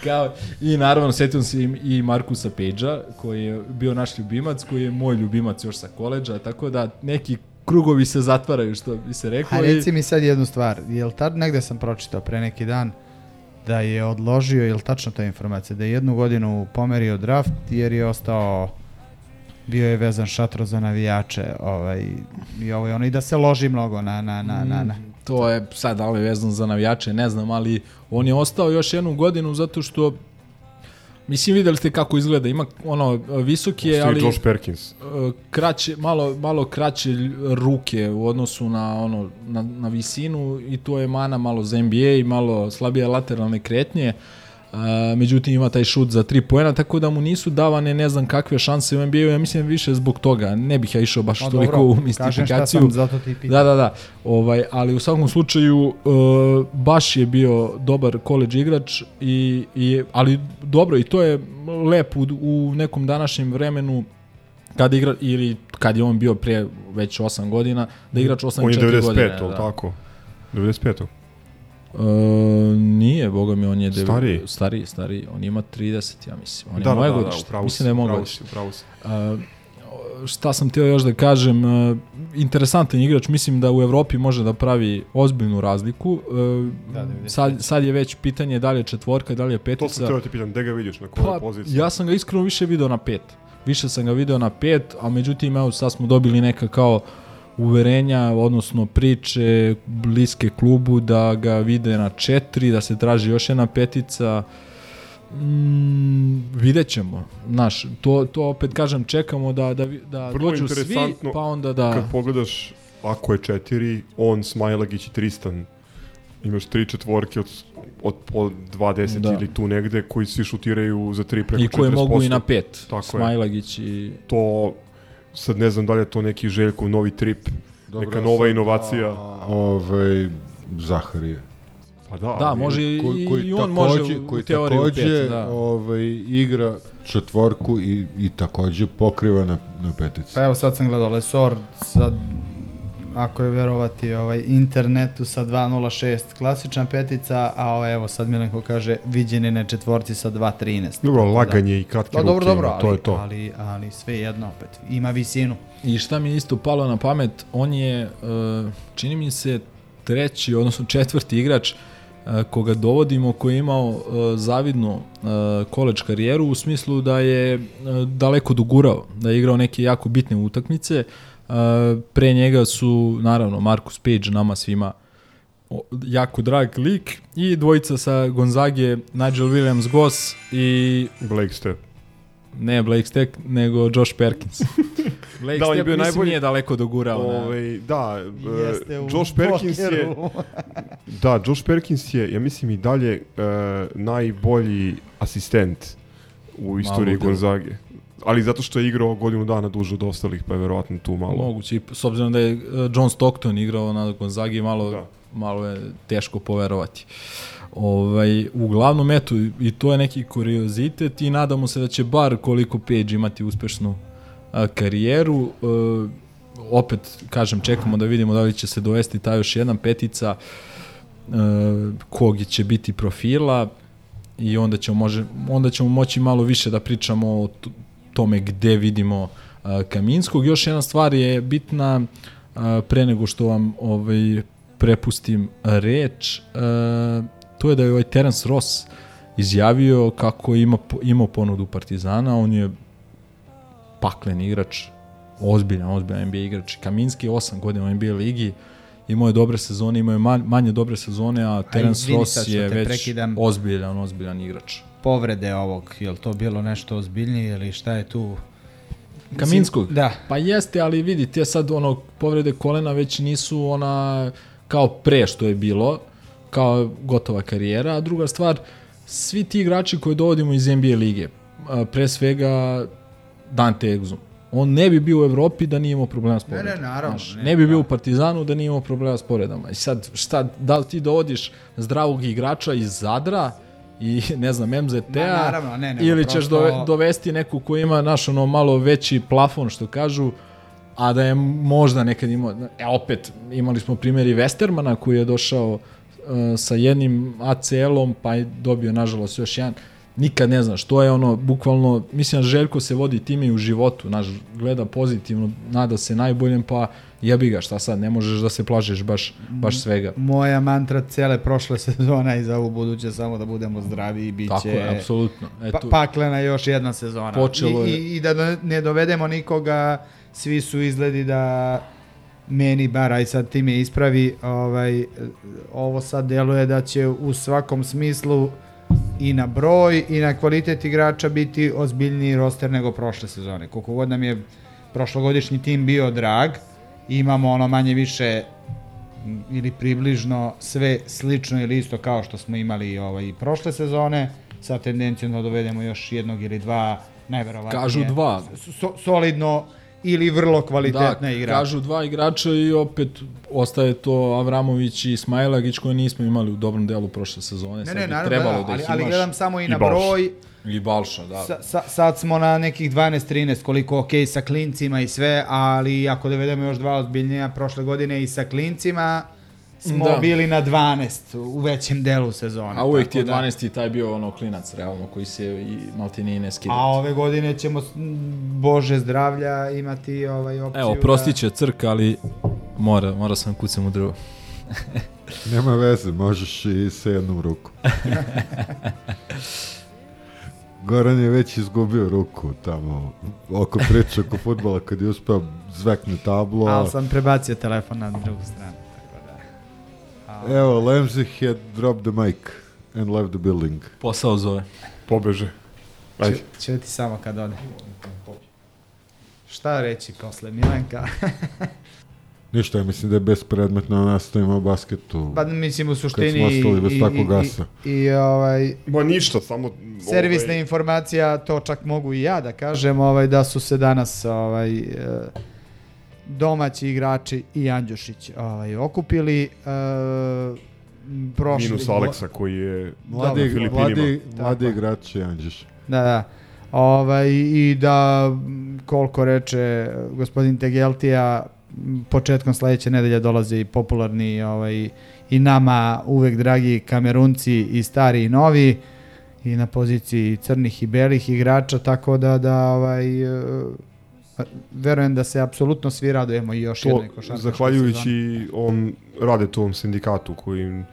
kao, i naravno setio se i, i Markusa Page-a, koji je bio naš ljubimac, koji je moj ljubimac još sa koleđa, tako da neki krugovi se zatvaraju, što bi se reklo. A i- reci mi sad jednu stvar, jel tad negde sam pročitao pre neki dan da je odložio, jel tačno ta informacija, da je jednu godinu pomerio draft jer je ostao bio je vezan šatro za navijače ovaj, i ovo i ono i da se loži mnogo na, na, na, na, na. To je sad li je vezano za navijače, ne znam, ali on je ostao još jednu godinu zato što Mislim, videli ste kako izgleda, ima ono, visok je, ali Josh Perkins. e, kraće, malo, malo kraće ruke u odnosu na, ono, na, na visinu i to je mana malo za NBA i malo slabije lateralne kretnje. Uh, međutim ima taj šut za tri poena, tako da mu nisu davane ne znam kakve šanse u NBA-u, ja mislim više zbog toga, ne bih ja išao baš Pa toliko dobro, u kažem šta mistifikaciju. sam, zato ti pitam. Da, da, da. Ovaj, ali u svakom slučaju uh, baš je bio dobar koleđ igrač i, i ali dobro i to je lepo u, u nekom današnjem vremenu kad igra ili kad je on bio pre već 8 godina, da igrač 8 On je 95, godine. ali da. tako? 95. Uh, nije, boga mi, on je dev- Stariji? stariji, stariji. On ima 30, ja mislim. On je Da, da, moje da, da, godište. upravo mislim da je moje upravo godište. si, upravo si. Uh, šta sam htio još da kažem, uh, interesantan igrač, mislim da u Evropi može da pravi ozbiljnu razliku. E, Da, sad, sad je već pitanje da li je četvorka, da li je To petica. sam teo ti pitan, gde ga vidiš, na kojoj Pa, poziciji? ja sam ga iskreno više video na pet. Više sam ga video na pet, a međutim, evo, sad smo dobili neka kao uverenja, odnosno priče bliske klubu da ga vide na četiri, da se traži još jedna petica. Mm, vidjet ćemo. Znaš, to, to opet kažem, čekamo da, da, da Vrlo dođu svi, pa onda da... Kad pogledaš, ako je četiri, on, Smajlagić i Tristan, imaš tri četvorke od, od po 20 Da. ili tu negde, koji svi šutiraju za tri preko I koje 40%. mogu i na pet. Tako je. Smajlagić i... To, sad ne znam da li je to neki Željkov novi trip, Dobro, neka sad, nova inovacija. a, Ovaj, Zaharije. Pa da, Da, ali- može i, Koji, koji i on može u, koji u teoriji u takođe, pet, da. ovaj, igra četvorku i, i takođe pokriva na, na petici. Pa evo sad sam gledao Lesor, sad ako je verovati ovaj, internetu sa 2.06 klasična petica, a ovaj, evo sad Milenko kaže viđene na četvorci sa 2.13. Dobro, da- laganje i kratke Pa ruke, dobro, dobro, ali, to je to. ali, ali sve jedno opet, ima visinu. I šta mi je isto palo na pamet, on je, e, čini mi se, treći, odnosno četvrti igrač e, koga dovodimo, koji je imao e, zavidnu koleč karijeru u smislu da je daleko dogurao, da je igrao neke jako bitne utakmice. Pre njega su, naravno, Marcus Page nama svima jako drag lik i dvojica sa Gonzage, Nigel Williams-Goss i Blake Step. ne Blake Steck, nego Josh Perkins. Blake Da, on je Stepp bio mislim najbolji- nije daleko dogurao. na- Ovaj, da, e, Jeste u Josh Perkins je, da, Josh Perkins je, ja mislim i dalje e, najbolji asistent u istoriji. Gonzage. Ali zato što je igrao godinu dana duže od ostalih, pa je verovatno tu malo. Moguće, s obzirom da je e, John Stockton igrao na Gonzagi, malo, Da. malo je teško poverovati. Ovaj, uglavnom, eto, i to je neki kuriozitet i nadamo se da će bar koliko Page imati uspešnu a, karijeru. E, opet, kažem, čekamo da vidimo da li će se dovesti ta još jedna petica e, kog će biti profila i onda ćemo, može, onda ćemo moći malo više da pričamo o tome gde vidimo a, Kaminskog. Još jedna stvar je bitna a, pre nego što vam ovaj prepustim reč, a, to je da je ovaj Terence Ross izjavio kako ima imao ponudu Partizana, on je paklen igrač, ozbiljan, ozbiljan NBA igrač. Kaminski je 8 godina u NBA ligi, imao je dobre sezone, imao je man, manje dobre sezone, a Terence Ross je već prekidam. ozbiljan, ozbiljan igrač. Povrede ovog, je li to bilo nešto ozbiljnije ili šta je tu? Kaminskog? Da. Pa jeste, ali vidite sad ono povrede kolena već nisu ona kao pre što je bilo, kao gotova karijera, a druga stvar, svi ti igrači koje dovodimo iz NBA lige, pre svega Dante Exum, on ne bi bio u Evropi da nije imao problema s Ne, ne, povredama. naravno, Znaš, ne, ne, bi bio da. u Partizanu da nije imao problema s povredama. I sad, šta, da li ti dovodiš zdravog igrača iz Zadra i ne znam, Ma, MZT-a naravno, ne, nego ili ćeš prosto- dove, dovesti neku ko ima naš ono malo veći plafon što kažu a da je možda nekad imao e opet imali smo primjer i Westermana koji je došao uh, sa jednim ACL-om pa je dobio nažalost još jedan nikad ne znaš, to je ono, bukvalno, mislim da Željko se vodi time i u životu, naš, gleda pozitivno, nada se najboljem, pa jebi ga, šta sad, ne možeš da se plažiš baš, baš svega. Moja mantra cele prošle sezona i za ovu buduće samo da budemo zdravi i bit će... Tako je, apsolutno. Pa, Eto, paklena još jedna sezona. Počelo I, je- i, I da ne dovedemo nikoga, svi su izgledi da meni bar, aj sad ti me ispravi, ovaj, ovo sad deluje da će u svakom smislu i na broj i na kvalitet igrača biti ozbiljniji roster nego prošle sezone. Koliko god nam je prošlogodišnji tim bio drag, imamo ono manje više ili približno sve slično ili isto kao što smo imali ovaj, prošle sezone, sa tendencijom da dovedemo još jednog ili dva, najverovatnije. Kažu dva. So, solidno ili vrlo kvalitetna da, igrača. kažu dva igrača i opet ostaje to Avramović i Smajlagić koje nismo imali u dobrom delu prošle sezone. Ne, Sad ne, naravno, trebalo da, da, ali, ih ali gledam samo i, I na Balša. broj. I Balša, da. Sa, sa, sad smo na nekih 12-13, koliko ok sa klincima i sve, ali ako dovedemo još dva ozbiljnija prošle godine i sa klincima, smo Da. bili na 12 u većem delu sezone. A uvijek ti je da- 12. taj bio ono klinac, realno, koji se i maltene i ne skida. A ove godine ćemo, Bože zdravlja, imati ovaj opciju Evo, prostit će crk, ali mora, mora sam kucam u drvo. Nema veze, možeš i sa jednom rukom. Goran je već izgubio ruku tamo oko priče oko futbola kad je uspeo zvekne tablo. Da, ali sam prebacio telefon na drugu stranu. Evo, Lemzih had dropped the mic and left the building. Posao zove. Pobeže. Ajde. Ču, čuti samo kad ode. Šta reći posle Milenka? Ništa, ja mislim da je bespredmetno da nastavimo basketu. pa mislim u Kad suštini smo ostali bez i, takvog i, gasa. i, i, ovaj, Ma ništa, samo... servisna ovaj, informacija, to čak mogu i ja da kažem, ovaj, da su se danas ovaj, e, domaći igrači i Andjušić ovaj, okupili. E, prošli Minus Aleksa koji je Mladi, na Filipinima. mladi, mladi Tako. igrači Anđeš. Da, da. Ovaj, I da, koliko reče gospodin Tegeltija, početkom sledeće nedelje dolaze i popularni ovaj, i nama uvek dragi kamerunci i stari i novi i na poziciji crnih i belih igrača, tako da, da ovaj, e, verujem da se apsolutno svi radujemo i još To, jednoj košarkaškoj zahvaljujući ovom radetovom sindikatu koji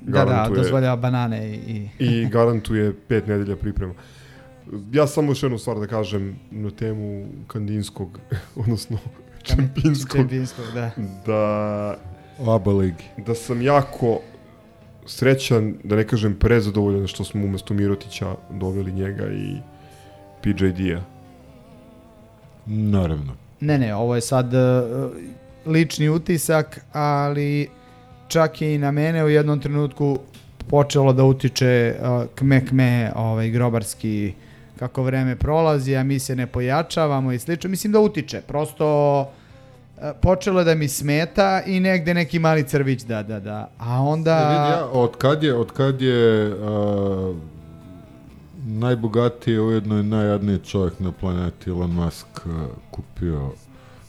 Da, da, dozvoljava banane i... i i garantuje pet nedelja priprema. Ja samo još jednu stvar da kažem na temu kandinskog, odnosno čempinskog, Čempinskog, da. da, Oba ligi. da sam jako srećan, da ne kažem prezadovoljan što smo umesto Mirotića doveli njega i PJD-a. Naravno. Ne, ne, ovo je sad uh, lični utisak, ali čak je i na mene u jednom trenutku počelo da utiče uh, kme kme ovaj, grobarski kako vreme prolazi, a mi se ne pojačavamo i slično. Mislim da utiče, prosto uh, počelo da mi smeta i negde neki mali crvić da, da, da. A onda... E, vidi ja, od kad je, od kad je a, najbogatiji, ujedno i najjadniji čovjek na planeti Elon Musk a, kupio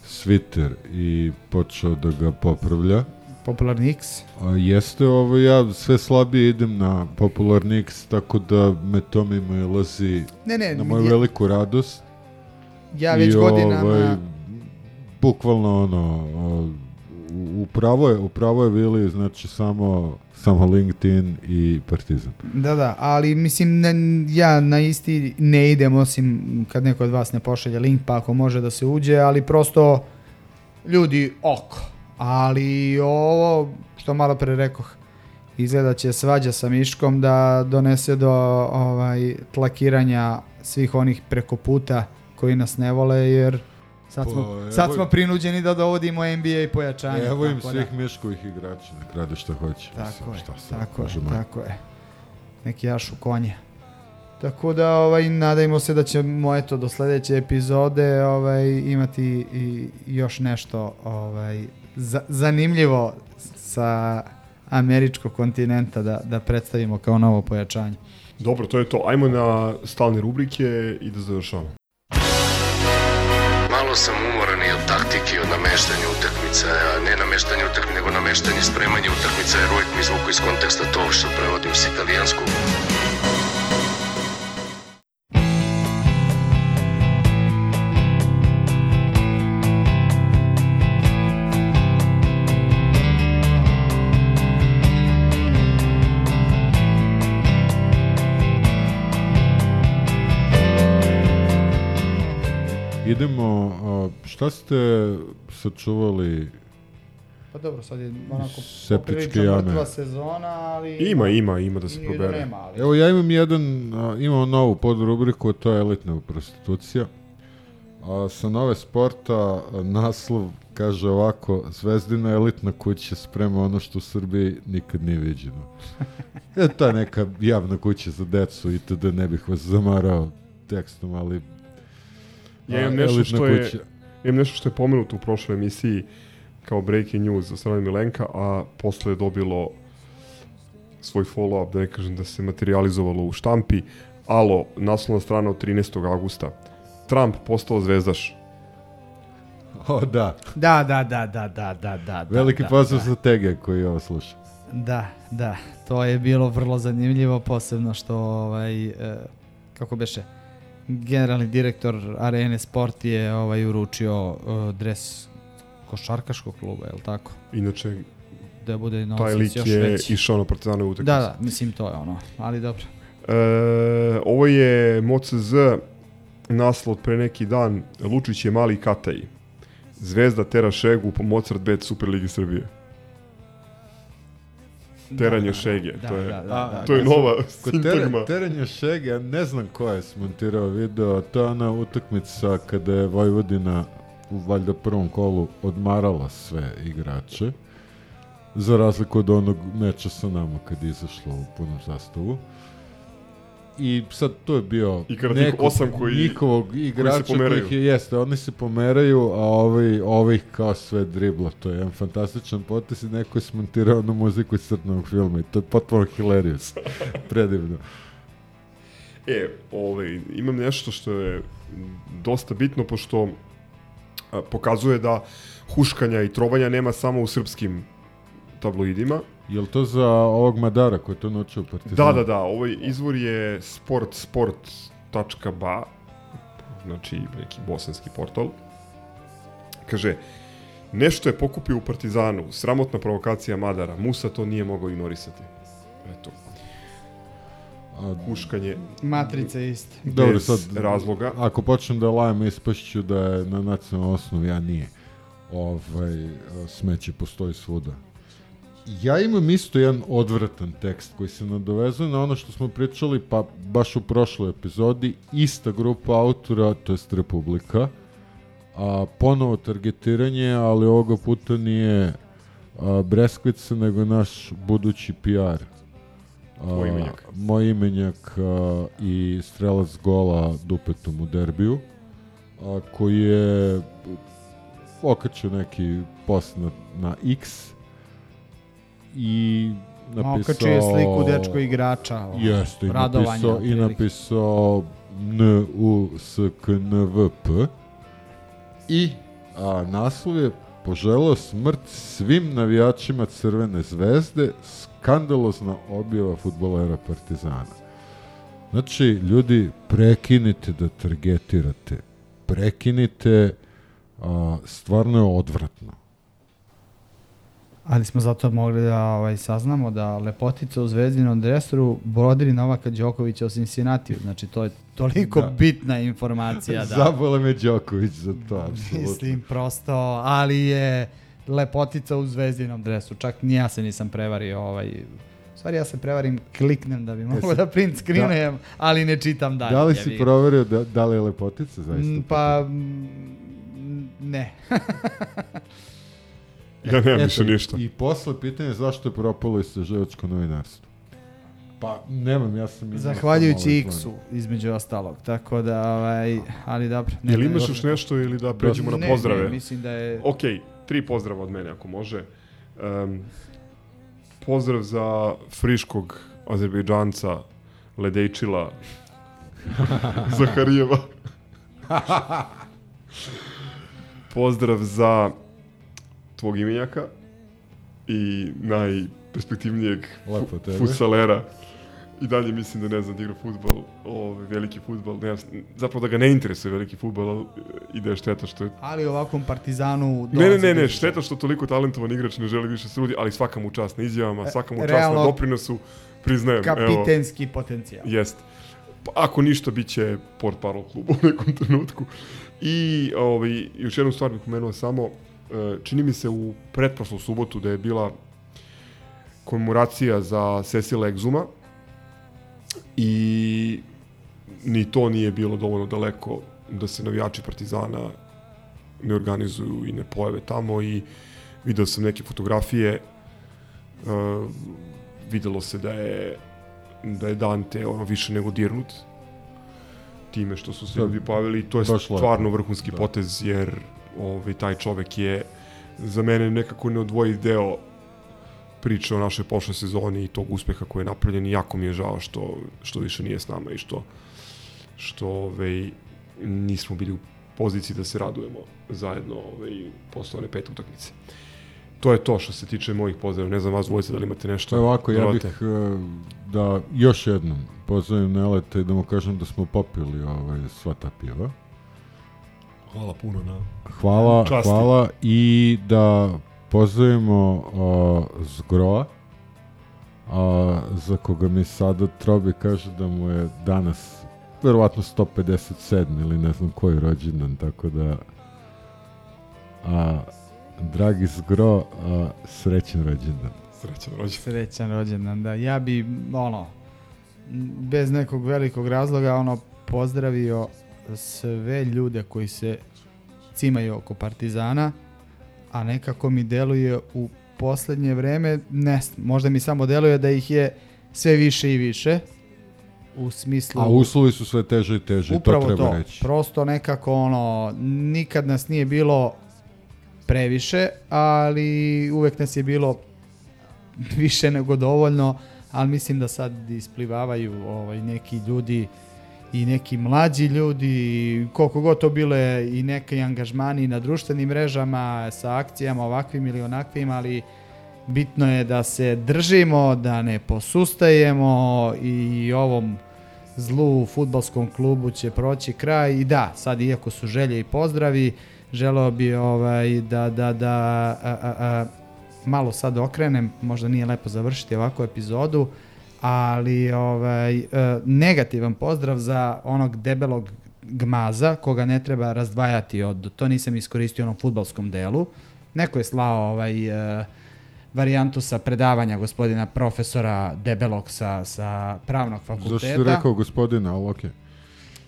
Twitter i počeo da ga popravlja. Popularni X. A jeste ovo, ja sve slabije idem na Popularni X, tako da me to mimo ilazi Ne, ne, na moju je- veliku radost. Ja već I, godinama... Ovaj, bukvalno ono, upravo je, upravo je Vili, znači samo, samo LinkedIn i Partizan. Da, da, ali mislim ne, ja na isti ne idem osim kad neko od vas ne pošalje link pa ako može da se uđe, ali prosto ljudi oko. Ali ovo što malo pre rekoh, izgleda će svađa sa Miškom da donese do ovaj tlakiranja svih onih preko puta koji nas ne vole jer sad Pa, smo, evo- sad smo prinuđeni da dovodimo NBA i pojačanje. Evo im svih Miškovih igrača, nek rade šta hoće. Tako Mislim, je, šta sad, tako je, tako je. Neki jašu konje. Tako da ovaj, nadajmo se da ćemo eto, do sledeće epizode ovaj, imati i još nešto ovaj, za, zanimljivo sa američkog kontinenta da, da predstavimo kao novo pojačanje. Dobro, to je to. Ajmo na stalne rubrike i da završamo. Malo sam umoran i od taktike, i od nameštanja utakmica, a ne nameštanje utakmica, nego nameštanje spremanja utakmica, jer uvijek mi izvuku iz konteksta to što prevodim s italijanskog. Idemo, a, šta ste sačuvali Pa dobro, sad je onako Septičke poprilično jame. mrtva sezona, ali... Ima, ima, ima da se da probere. nema, ali- Evo ja imam jedan, a, imam novu podrubriku, to je elitna prostitucija. A, sa nove sporta a, naslov kaže ovako, Zvezdina elitna kuća sprema ono što u Srbiji nikad nije viđeno. e, to je neka javna kuća za decu i tada ne bih vas zamarao tekstom, ali Ja imam nešto što je, kuća. imam nešto što je pomenuto u prošloj emisiji kao breaking news od strane Milenka, a posle je dobilo svoj follow-up, da ne kažem da se materializovalo u štampi. Alo, naslovna strana od 13. augusta. Trump postao zvezdaš. O, da. Da, da, da, da, da, da, da. Veliki da, pozdrav da. za Tege koji ovo sluša. Da, da, to je bilo vrlo zanimljivo, posebno što, ovaj, e, kako beše, generalni direktor Arene Sport je ovaj, uručio e, dres košarkaškog kluba, je li tako? Inače, Da bude taj lik još je veći. išao na partizanu utakmicu. Da, da, mislim to je ono, ali dobro. E, ovo je MOCZ naslov od pre neki dan. Lučić je mali Kataj. Zvezda tera Šegu po Mozart Bet Superligi Srbije. Teranje Šege. da, to je, da, da, da, to je kad nova sam- Kod tere, sintagma. terenja šege, ja ne znam ko je smontirao video, to je ona utakmica kada je Vojvodina u valjda prvom kolu odmarala sve igrače, za razliku od onog meča sa nama kad je izašlo u punom sastavu. I sad to je bio I tih osam koji- njihovog igrača pomeraju. kojih je, jeste, oni se pomeraju, a ovaj, ovih kao sve dribla. To je jedan fantastičan potes i neko je smontirao na muziku iz crtnog filma i to je potpuno hilarious. Predivno. E, ovaj, imam nešto što je dosta bitno, pošto a, pokazuje da huškanja i trovanja nema samo u srpskim tabloidima. Jel to za ovog Madara koji je to naučio u Partizanu? Da, da, da, ovaj izvor je sportsport.ba, znači neki bosanski portal. Kaže, nešto je pokupio u Partizanu, sramotna provokacija Madara, Musa to nije mogao ignorisati. Eto, A, huškanje Matrica je ista. Dobro, sad, razloga. Ako počnem da lajem, ispašću da je na nacionalnom osnovu, ja nije. Ovaj, smeće postoji svuda. Ja imam isto jedan odvratan tekst koji se nadovezuje na ono što smo pričali, pa baš u prošloj epizodi, ista grupa autora, to jest Republika, a ponovo targetiranje, ali ovoga puta nije a, Breskvica, nego naš budući PR. A, Tvoj imenjak. Moj imenjak a, i strelac gola dupetom u derbiju, a, koji je okačio neki post na, na X i napisao... Okačio je sliku dečko igrača. ono, Jeste, i napisao, i napisao N U S K N V P i a, naslov je poželeo smrt svim navijačima Crvene zvezde, skandalozna objava futbolera Partizana. Znači, ljudi, prekinite da targetirate. Prekinite, a, stvarno je odvratno. Ali smo zato mogli da ovaj, saznamo da lepotica u zvezdinom dresoru brodiri Novaka Đokovića u Cincinnati. Znači, to je toliko Da. bitna informacija. Da, Zabole me Đoković za to, apsolutno. Mislim, prosto, ali je lepotica u zvezdinom dresu. Čak ni ja se nisam prevario. Ovaj, stvari ja se prevarim, kliknem da bi mogao Jesi- da print screenujem, ali ne čitam dalje. Da li si proverio da, da li je lepotica zaista? Pa, ne. Ja nemam Eto, više ništa. I posle pitanje zašto je propalo istraživačko novinarstvo. Pa, nemam, ja sam... Zahvaljujući ovaj X-u, između ostalog. Tako da, ovaj, ali dobro. Jel ne, imaš još nešto ili da pređemo na ne, pozdrave? Ne, mislim da je... Ok, tri pozdrava od mene ako može. Um, pozdrav za friškog Azerbejdžanca Ledejčila Zaharijeva. pozdrav za tvog imenjaka i najperspektivnijeg Lepo tebe. futsalera. I dalje mislim da ne znam da igra futbol, ovaj, veliki futbol, ne, zapravo da ga ne interesuje veliki futbol, ali i da je šteta što je Ali ovakvom partizanu... Ne, ne, ne, ne, šteta što toliko talentovan igrač ne želi više srudi, ali svaka mu čast na izjavama, svaka mu čast na doprinosu, priznajem. Evo, Kapitenski potencijal. jest. Pa, ako ništa, bit će port parol klubu u nekom trenutku. I ovaj, još jednu stvar bih pomenuo samo, e, čini mi se u pretprošlu subotu da je bila komemoracija za Cecila Exuma i ni to nije bilo dovoljno daleko da se navijači Partizana ne organizuju i ne pojave tamo i video sam neke fotografije uh, videlo se da je da je Dante ono više nego dirnut time što su se Da, ljudi pojavili i to je stvarno vrhunski Da. potez jer ovaj, taj čovek je za mene nekako neodvojiv deo priče o našoj prošloj sezoni i tog uspeha koji je napravljen i jako mi je žao što, što više nije s nama i što što ovaj, nismo bili u poziciji da se radujemo zajedno ovaj, posle one pete utakmice. To je to što se tiče mojih pozdrava. Ne znam vas dvojice da li imate nešto. To je ovako, ja bih dodate? e, da još jednom pozdravim Neleta i da mu kažem da smo popili ovaj, sva ta piva. Hvala puno na... Hvala, Časti. hvala i da pozdravimo uh, Zgroa, a, za koga mi sada Trobi kaže da mu je danas verovatno 157 ili ne znam koji rođendan, tako da a, dragi Zgro, a, srećan rođendan. Srećan rođendan. Srećan rođendan, da. Ja bi, ono, bez nekog velikog razloga, ono, pozdravio sve ljude koji se cimaju oko Partizana, a nekako mi deluje u poslednje vreme, ne, možda mi samo deluje da ih je sve više i više, u smislu... A uslovi su sve teže i teže, to treba to. reći. Prosto nekako ono, nikad nas nije bilo previše, ali uvek nas je bilo više nego dovoljno, ali mislim da sad isplivavaju ovaj, neki ljudi i neki mlađi ljudi, koliko god to bile i neki angažmani na društvenim mrežama sa akcijama ovakvim ili onakvim, ali bitno je da se držimo, da ne posustajemo i ovom zlu u futbalskom klubu će proći kraj. I da, sad iako su želje i pozdravi, želeo bi ovaj, da, da, da a, a, a, malo sad okrenem, možda nije lepo završiti ovakvu epizodu, ali ovaj, e, negativan pozdrav za onog debelog gmaza koga ne treba razdvajati od, to nisam iskoristio u onom futbalskom delu, neko je slao ovaj, e, varijantu sa predavanja gospodina profesora Debelog sa, sa pravnog fakulteta. Zašto si rekao gospodina, ali okej.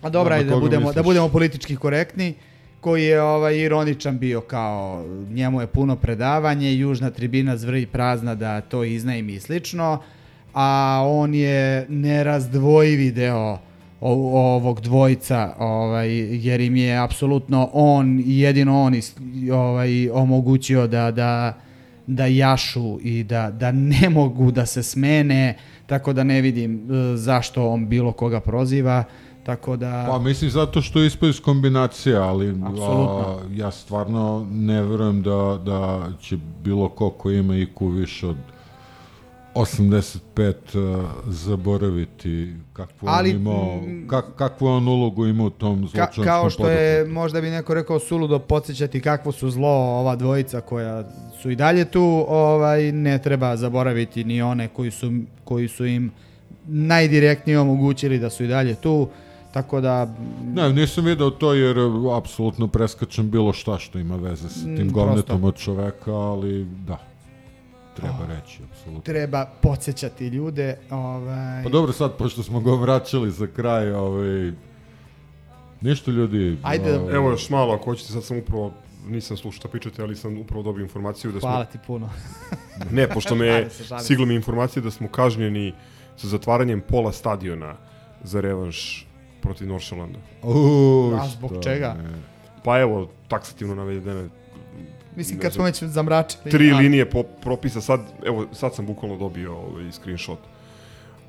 A dobro, Na ajde da koga budemo, da misliš? budemo politički korektni, koji je ovaj ironičan bio kao njemu je puno predavanje, južna tribina zvrji prazna da to iznajmi i slično, a on je nerazdvojivi deo ovog dvojica, ovaj, jer im je apsolutno on, i jedino on is, ovaj, omogućio da, da, da jašu i da, da ne mogu da se smene, tako da ne vidim e, zašto on bilo koga proziva, tako da... Pa mislim zato što je ispao iz kombinacije, ali a, ja stvarno ne verujem da, da će bilo ko ko ima IQ više od 85 uh, zaboraviti kakvu Ali, on imao, mm, kak, kakvu on ulogu ima u tom Ka, zločinačkom kao što je, poduhvatu. možda bi neko rekao suludo podsjećati kakvo su zlo ova dvojica koja su i dalje tu, ovaj ne treba zaboraviti ni one koji su, koji su im najdirektnije omogućili da su i dalje tu, tako da Ne, nisam video to jer apsolutno preskačem bilo šta što ima veze sa Mm, tim prosto. govnetom od čoveka, ali da, treba Oh. reći, apsolutno. treba podsjećati ljude. Ovaj, Pa dobro, sad, pošto smo ga vraćali za kraj, ovaj, ništa ljudi... Ajde da- ovaj, Evo još malo, ako hoćete, sad sam upravo, nisam slušao šta pričate, ali sam upravo dobio informaciju da smo... Hvala ti puno. Ne, pošto me stigla mi informacija da smo kažnjeni sa zatvaranjem pola stadiona za revanš protiv Noršalanda. Uuu, A zbog čega? ne. Pa evo, taksativno navedene Mislim ne kad smo već zamračili. tri a- linije po, propisa, sad, evo, sad sam bukvalno dobio ovaj screenshot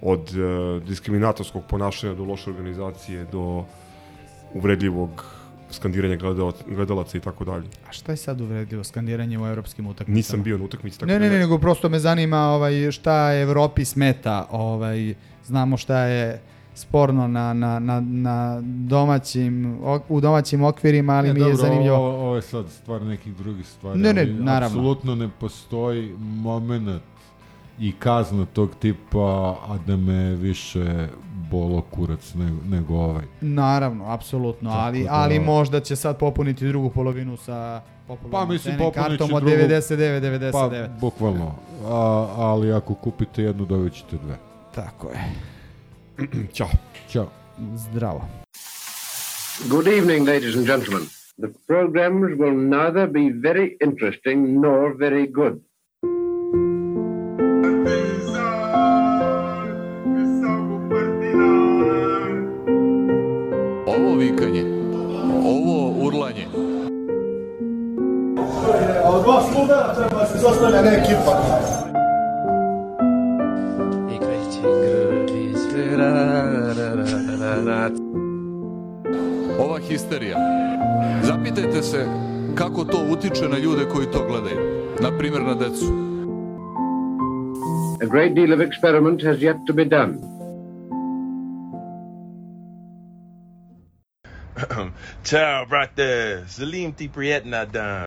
od uh, diskriminatorskog ponašanja do loše organizacije do uvredljivog skandiranja gledalaca, gledalaca i tako dalje. A šta je sad uvredljivo skandiranje u evropskim utakmicama? Nisam bio na utakmici, tako Ne, da ne, ne, nego prosto me zanima ovaj, šta Evropi smeta. Ovaj, znamo šta je sporno na, na, na, na domaćim, u domaćim okvirima, ali Ne, mi je dobro, zanimljivo. Ovo, ovo je sad stvar nekih drugih stvari. Ne, ne, ali naravno. Apsolutno ne postoji moment i kazna tog tipa, a da me više bolo kurac nego, nego ovaj. Naravno, apsolutno, Tako ali, da- ali možda će sad popuniti drugu polovinu sa Pa mislim popunit će od drugu- 99, 99. Pa, bukvalno. A, ali ako kupite jednu, dobit ćete dve. Tako je. Ćao. Ćao. Zdravo. Good evening, ladies and gentlemen. The programs will neither be very interesting nor very good. Ovo vikanje, ovo urlanje, Od dva sluga treba se zostavlja ne ekipa. Ova histerija. Zapitajte se kako to utiče na ljude koji to gledaju. Na primjer na decu. A great deal of experiment has yet to be done. Ciao, brate. Salim ti prijetna dan.